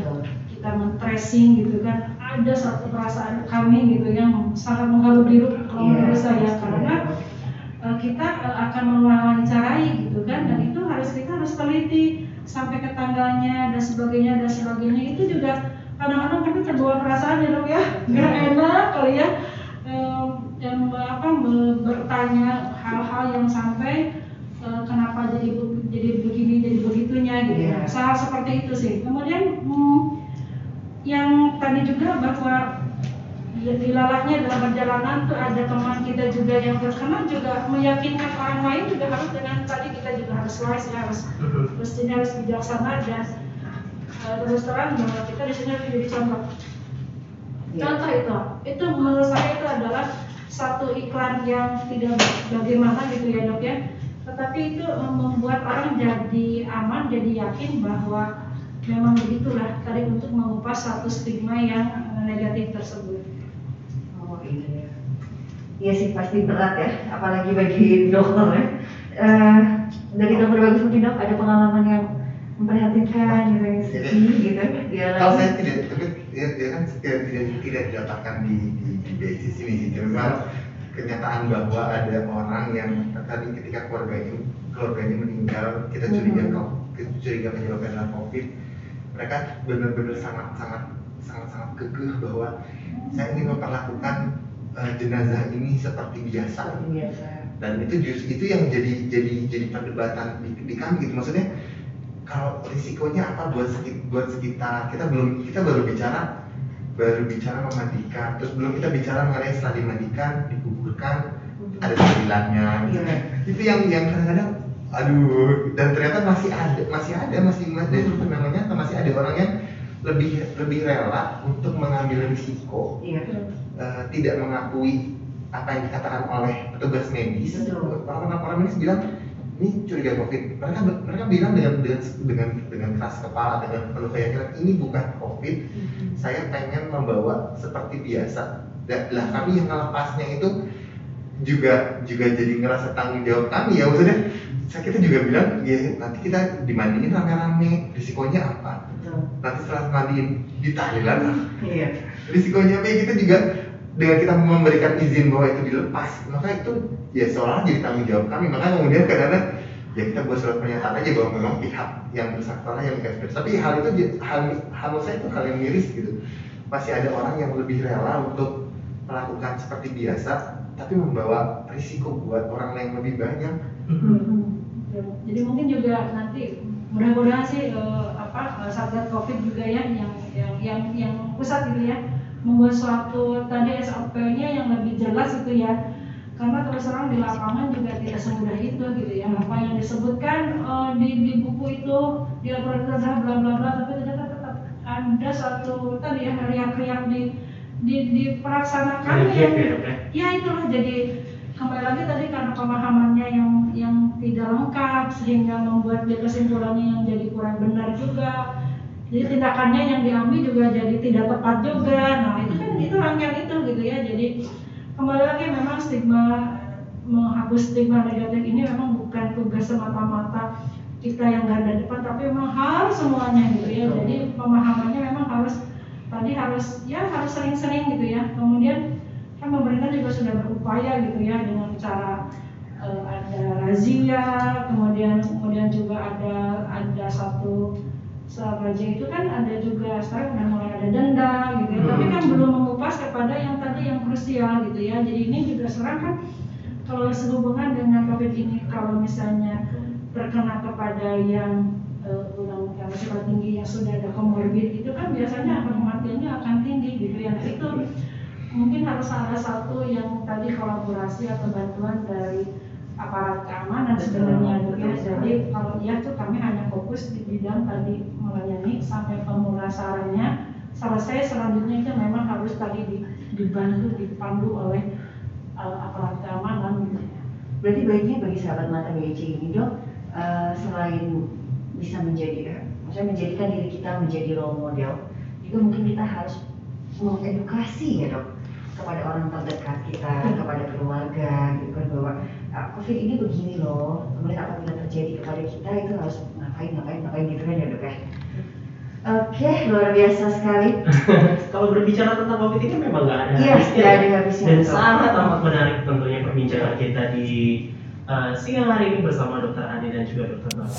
S2: kita men-tracing gitu kan ada satu perasaan kami gitu yang sangat mengharu biru kalau
S1: Iya.
S2: menurut saya. karena eh, kita eh, akan mewawancarai gitu kan dan itu harus kita harus teliti sampai ke tanggalnya dan sebagainya dan sebagainya. Itu juga kadang-kadang kami terbawa perasaan ya dok ya. Nggak enak kali ya. Em, dan apa bertanya hal-hal yang sampai eh, kenapa jadi jadi begini jadi begitunya gitu.
S1: Iya.
S2: Hal seperti itu sih. Kemudian hmm, yang tadi juga bahwa di- dilalahnya dalam perjalanan tuh ada teman kita juga yang terkena juga meyakinkan orang lain juga harus dengan tadi kita juga harus wise ya harus terus ini harus bijaksana dan eh, terus terang bahwa kita di sini harus jadi contoh. Contoh itu itu menurut saya itu adalah satu iklan yang tidak bagaimana gitu ya dok ya. Tetapi itu eh, membuat orang jadi aman jadi yakin bahwa memang begitulah tadi untuk mengupas satu stigma yang eh, negatif tersebut
S1: Oh iya. Iya sih pasti berat ya, apalagi bagi dokter ya. Eh, dari dokter bagus mungkin dok ada pengalaman yang memprihatinkan gitu yang sedih gitu dia
S3: Kalau saya tidak, tapi dia, dia kan tidak, tidak, tidak didapatkan di, di, di basis ini sih. Memang kenyataan bahwa ada orang yang tadi ketika keluarganya keluarganya meninggal, kita curiga
S1: Mhm.
S3: kalau kita curiga menyebabkan adalah COVID, mereka benar-benar sangat sangat sangat sangat kekeh bahwa saya ingin memperlakukan eh, jenazah ini seperti biasa
S1: seperti biasa.
S3: dan itu justru itu yang jadi jadi jadi perdebatan di, di kami gitu maksudnya kalau risikonya apa buat sekit, buat sekitar kita belum kita baru bicara baru bicara memandikan terus belum kita bicara mengenai setelah dimandikan dikuburkan ada sembilannya gitu.
S1: Iya.
S3: itu yang yang kadang-kadang aduh dan ternyata masih ada masih ada masih masih itu namanya masih ada orang yang lebih lebih rela untuk mengambil risiko
S1: Iya.
S3: eh, tidak mengakui apa yang dikatakan oleh petugas medis.
S1: Betul.
S3: Orang-orang medis bilang ini curiga covid mereka mereka bilang dengan dengan dengan dengan keras kepala dengan penuh keyakinan ini bukan covid saya pengen membawa seperti biasa dan lah kami yang ngelepasnya itu juga juga jadi ngerasa tanggung jawab kami ya maksudnya saya kita juga bilang ya nanti kita dimandiin rame-rame risikonya apa?
S1: Betul.
S3: nanti setelah mandiin ditahlil lagi
S1: Iya.
S3: risikonya apa? Ya kita juga dengan kita memberikan izin bahwa itu dilepas maka itu ya seolah jadi tanggung jawab kami. Maka kemudian kadang-kadang ya kita buat surat pernyataan aja bahwa memang pihak yang bersangkutan yang garis tapi hal itu hal hal saya itu hal yang miris gitu. Masih ada orang yang lebih rela untuk melakukan seperti biasa tapi membawa risiko buat orang lain lebih banyak.
S2: Hmm. Jadi mungkin juga nanti mudah-mudahan sih eh, apa eh, satgas covid juga ya yang yang yang yang pusat gitu ya membuat suatu tadi SOP-nya yang lebih jelas itu ya. Karena terus terang di lapangan juga tidak semudah itu gitu ya. Apa yang disebutkan eh, di, di buku itu di laporan kerja bla bla bla tapi ternyata tetap ada satu tadi ya riak-riak di di
S4: gap
S2: yang
S4: ya dok ya?
S2: ya itulah. Jadi kembali lagi tadi karena pemahamannya yang yang tidak lengkap sehingga membuat dia kesimpulannya yang jadi kurang benar juga. Jadi tindakannya yang diambil juga jadi tidak tepat juga. Nah itu kan itu rangkaian itu gitu ya. Jadi kembali lagi memang stigma menghapus stigma negatif ini memang bukan tugas semata-mata kita yang garda depan tapi memang harus semuanya gitu ya. Jadi pemahamannya memang harus tadi harus ya harus sering-sering gitu ya. Kemudian kan pemerintah juga sudah berupaya gitu ya dengan cara eh, ada razia kemudian kemudian juga ada ada satu razia itu kan ada juga sekarang udah mulai ada denda gitu ya. Tapi kan belum mengupas kepada yang tadi yang krusial gitu ya. Jadi ini juga sekarang kan kalau sehubungan dengan covid ini kalau misalnya terkena kepada yang ulang yang risiko tinggi yang sudah ada komorbid itu kan biasanya angka kematiannya akan tinggi gitu ya. Nah, itu mungkin harus ada satu yang tadi kolaborasi atau bantuan dari aparat keamanan sebenarnya gitu ya. Jadi kalau iya tuh kami hanya fokus di bidang tadi melayani sampai pemulasarannya selesai selanjutnya itu memang harus tadi di- dibantu dipandu oleh eh, aparat keamanan gitu ya.
S1: Berarti baiknya bagi sahabat mata BC ini dok, eh, selain bisa menjadi, eh, maksudnya menjadikan diri kita menjadi role model, juga mungkin kita harus mengedukasi ya dok kepada orang terdekat kita, kepada keluarga, gitu kan bahwa ah, COVID ini begini loh, kemudian apabila terjadi kepada kita itu harus ngapain, ngapain, ngapain gitu kan ya dok ya. Oke, luar biasa sekali.
S4: Kalau berbicara tentang COVID ini memang nggak ada
S1: Iya,
S4: habisnya ya.
S1: ada habisnya,
S4: Dan sangat amat menarik tentunya perbincangan kita di uh, siang hari ini bersama Dokter Andi dan juga Dokter Bang.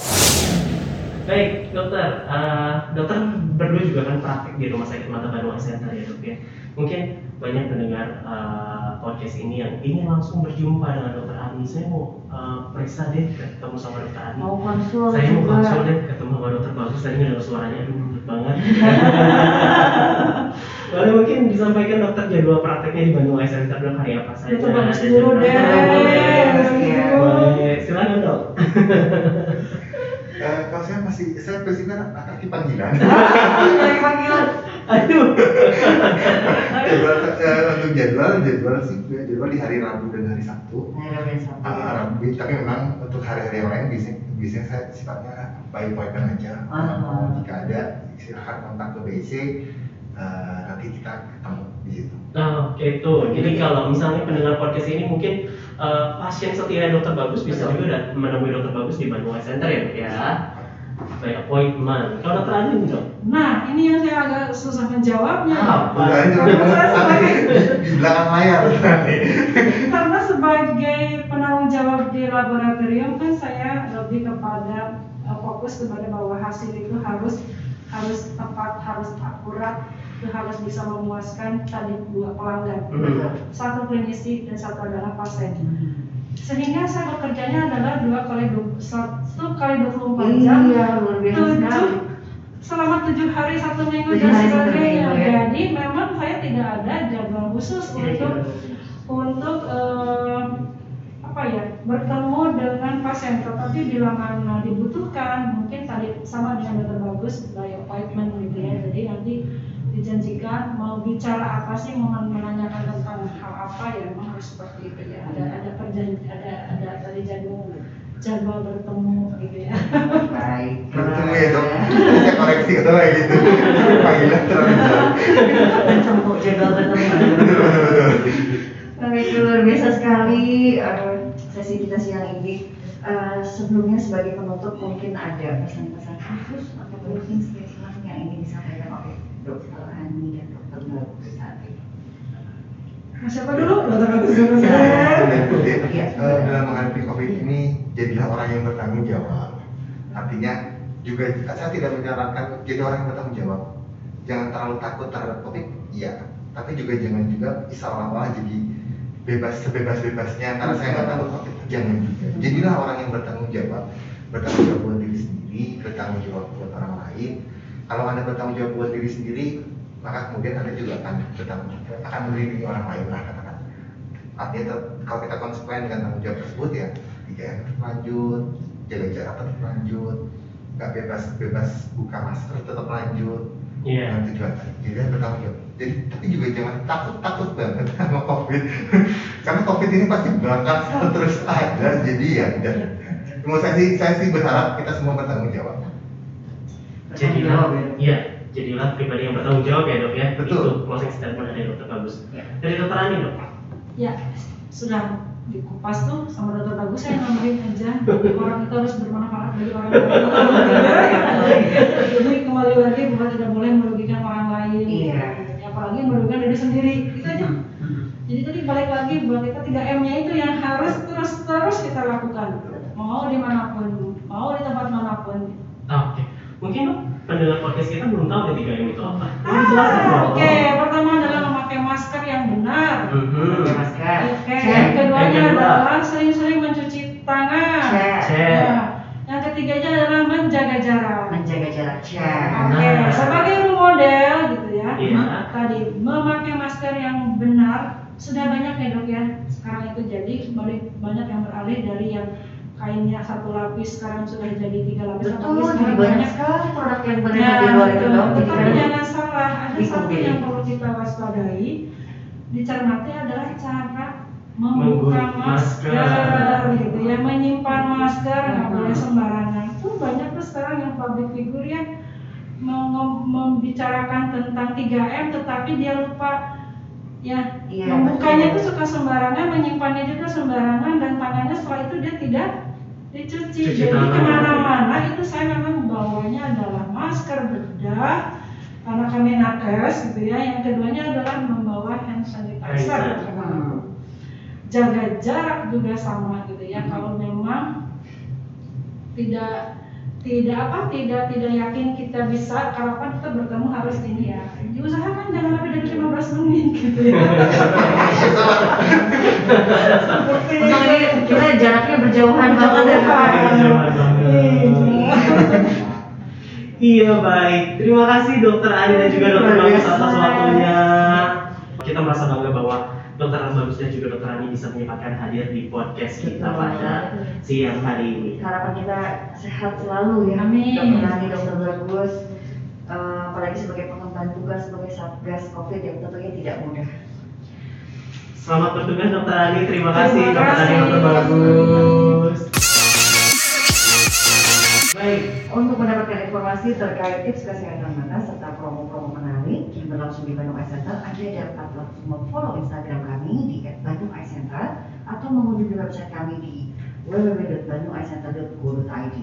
S4: Baik, dokter, uh, dokter berdua juga kan praktik di Rumah Sakit Mata Bandung Eye Center ya dok ya. Mungkin banyak pendengar uh, podcast ini yang ingin langsung berjumpa dengan Dokter Andi. Saya mau uh, periksa deh ketemu sama Dokter Andi.
S1: Mau konsul
S4: Saya mau konsul deh ketemu sama dokter bagus tadi nggak suaranya aduh lembut banget. Boleh mungkin disampaikan dokter jadwal prakteknya di Bandung Eye Center dok hari apa saja?
S2: Dokter bagus dulu deh.
S4: Boleh, silakan dok.
S3: Eh, kalau saya masih saya prinsipnya akan panggilan
S1: Dari panggilan.
S4: Aduh.
S3: jadwal eh, untuk jadwal jadwal sih jadwal di hari Rabu dan hari Sabtu
S1: dan Sabtu.
S3: Ah, Rabu tapi memang untuk hari-hari yang lain biasanya biasanya saya sifatnya by appointment aja
S1: Ah.
S3: jika ada silahkan kontak ke BC eh, nanti kita ketemu di situ
S4: Nah, oke itu. Jadi kalau misalnya pendengar podcast ini mungkin eh, pasien setia dokter bagus bisa juga dat- menemui dokter bagus di Bandung Eye Center ya ya. By appointment. Kalau dokter Andi nih dok?
S2: Nah, ini yang saya agak susah menjawabnya.
S4: Apa?
S2: Kalau saya
S3: tapi
S2: sebagai-
S3: di, belakang layar.
S2: Karena sebagai penanggung jawab di laboratorium kan saya lebih kepada uh, fokus kepada bahwa hasil itu harus harus tepat, harus akurat, harus bisa memuaskan tadi dua pelanggan.
S4: Mhm.
S2: Satu klinisi dan satu adalah pasien. Sehingga saya bekerjanya adalah dua kali satu kali 24 jam.
S1: Iya, luar biasa sekali.
S2: tujuh selama tujuh hari satu minggu dan sebagainya.
S1: ya.
S2: Jadi memang saya tidak ada jadwal khusus
S1: Iya,
S2: untuk
S1: iya.
S2: untuk eh, apa ya bertemu dengan pasien. Tetapi bila mana dibutuhkan, mungkin tadi sama dengan dokter bagus by appointment gitu ya. Jadi nanti dijanjikan mau bicara apa sih mau menanyakan tentang hal apa ya memang harus seperti itu ya ada ada perjanji ada ada tadi jadwal jadwal bertemu gitu ya.
S1: Baik.
S3: Belum ketemu ya dok. Saya koreksi atau kayak gitu. Panggilan terlalu jauh.
S1: Bertemu jadwal bertemu.
S3: Betul betul betul.
S1: Baik, luar biasa sekali eh, sesi kita siang ini. Eh, sebelumnya sebagai penutup mungkin ada pesan-pesan khusus atau closing statement yang ingin Dokter Ani dan Dokter Bagus saat ini.
S2: Nah, siapa dulu? Dokter Agus dulu.
S1: Iya.
S3: eh, dalam menghadapi COVID ini jadilah orang yang bertanggung jawab. Artinya juga saya tidak menyarankan jadi orang yang bertanggung jawab. Jangan terlalu takut terhadap COVID, iya. Tapi juga jangan juga isal-awal jadi bebas sebebas-bebasnya karena saya nggak takut COVID. Jangan juga. Jadilah orang yang bertanggung jawab, bertanggung jawab buat diri sendiri, bertanggung jawab buat orang lain. Kalau anda bertanggung jawab buat diri sendiri, maka kemudian anda juga akan bertanggung akan melindungi orang lain lah katakan. Artinya kalau kita konsekuen dengan tanggung jawab tersebut ya tiga lanjut jaga jarak tetap lanjut nggak bebas bebas buka masker tetap lanjut.
S4: Iya.
S3: dengan tujuan tadi jadi bertanggung jawab. Jadi tapi juga jangan takut takut banget sama covid. Karena covid ini pasti bakal terus ada jadi ya udah menurut saya sih saya sih berharap kita semua bertanggung jawab
S4: Jadilah,
S1: ya.
S4: iya, jadilah pribadi yang bertanggung jawab ya dok ya.
S3: Betul.
S4: Itu closing statement dari dokter bagus.
S1: Ya.
S4: Dari dokter Ani dok.
S2: Ya, sudah dikupas tuh sama dokter bagus saya nambahin aja orang itu harus bermanfaat bagi orang lain. Jadi kembali lagi bahwa tidak boleh merugikan orang lain.
S1: Iya.
S2: Apalagi merugikan diri sendiri. Itu aja. Jadi tadi balik lagi bahwa kita 3 M-nya itu yang harus terus terus kita lakukan. Mau di mana pun, mau di tempat mana
S4: pun. Oke. Mungkin pendengar podcast kita belum tahu nih tiga M itu apa.
S2: Ah. Oke, pertama adalah memakai masker yang benar.
S4: Mhm.
S1: Pakai masker.
S2: Oke,
S1: Cek.
S2: yang keduanya adalah sering-sering mencuci tangan.
S1: Cek.
S4: Cek.
S2: Nah, yang ketiganya adalah menjaga jarak.
S1: Menjaga jarak. Cek.
S2: Oke,
S4: Nah.
S2: sebagai role model gitu ya.
S4: Iya.
S2: Tadi memakai masker yang benar sudah banyak ya dok ya. Sekarang itu jadi banyak yang beralih dari yang kainnya satu lapis sekarang sudah jadi tiga lapis. Atau
S1: Betul, jadi banyak sekali produk yang beredar
S2: Nah,
S1: di luar itu. Jadi
S2: Tetapi
S1: kan-
S2: jangan salah, ada satu yang perlu kita waspadai, dicermati adalah cara
S4: Membuka masker.
S2: masker, gitu ya, menyimpan masker nggak boleh sembarangan. Itu banyak tuh sekarang yang public figure ya mem- membicarakan tentang 3M, tetapi dia lupa. Ya
S1: Iya,
S2: membukanya itu suka sembarangan, menyimpannya juga sembarangan dan tangannya setelah itu dia tidak dicuci.
S4: Cuci
S2: Jadi
S4: ke
S2: mana-mana itu saya memang bawanya adalah masker bedah karena kami nakes gitu ya. Yang keduanya adalah membawa hand sanitizer.
S1: Hmm.
S2: Jaga jarak juga sama gitu ya.
S1: Hmm.
S2: Kalau memang tidak tidak apa tidak tidak yakin kita bisa kapan kita bertemu harus ini ya diusahakan jangan lebih dari 15 menit gitu ya
S1: ini kita jaraknya berjauhan banget ya.
S4: Iya baik, terima kasih dokter Ani dan juga dokter Bagus atas waktunya. Kita merasa bangga bahwa dokter Bagus dan juga dokter Ani bisa menyempatkan hadir di podcast kita
S1: Betul.
S4: pada siang hari ini.
S1: Harapan kita sehat selalu ya.
S2: Amin.
S1: Dokter Ani, dokter bagus. Eh, apalagi sebagai pengemban tugas sebagai satgas COVID yang tentunya tidak mudah.
S4: Selamat bertugas dokter Ani, terima kasih dokter Ani dokter Bagus. Baik,
S1: Untuk mendapatkan informasi terkait tips kesehatan mata serta promo-promo menarik yang berlangsung di Bandung Eye Center, Anda dapat langsung memfollow Instagram kami di @bandung Eye Center atau mengunjungi website kami di www.bandungeyecenter.go.id.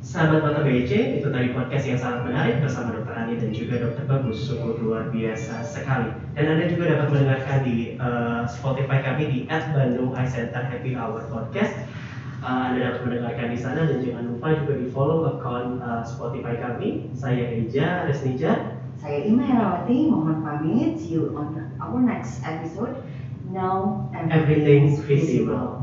S4: sahabat mata BC, itu tadi podcast yang sangat menarik bersama dokter Ani dan juga dokter Bagus, sungguh luar biasa sekali. Dan Anda juga dapat mendengarkan di eh, Spotify kami di @bandung Eye Center Happy Hour Podcast. Eh, anda dapat mendengarkan di sana dan jangan lupa juga di follow akun eh, Spotify kami. Saya Eja Resnija.
S1: Saya Ima Herawati, mohon pamit. See you on our next episode. Now
S4: Everything's visible.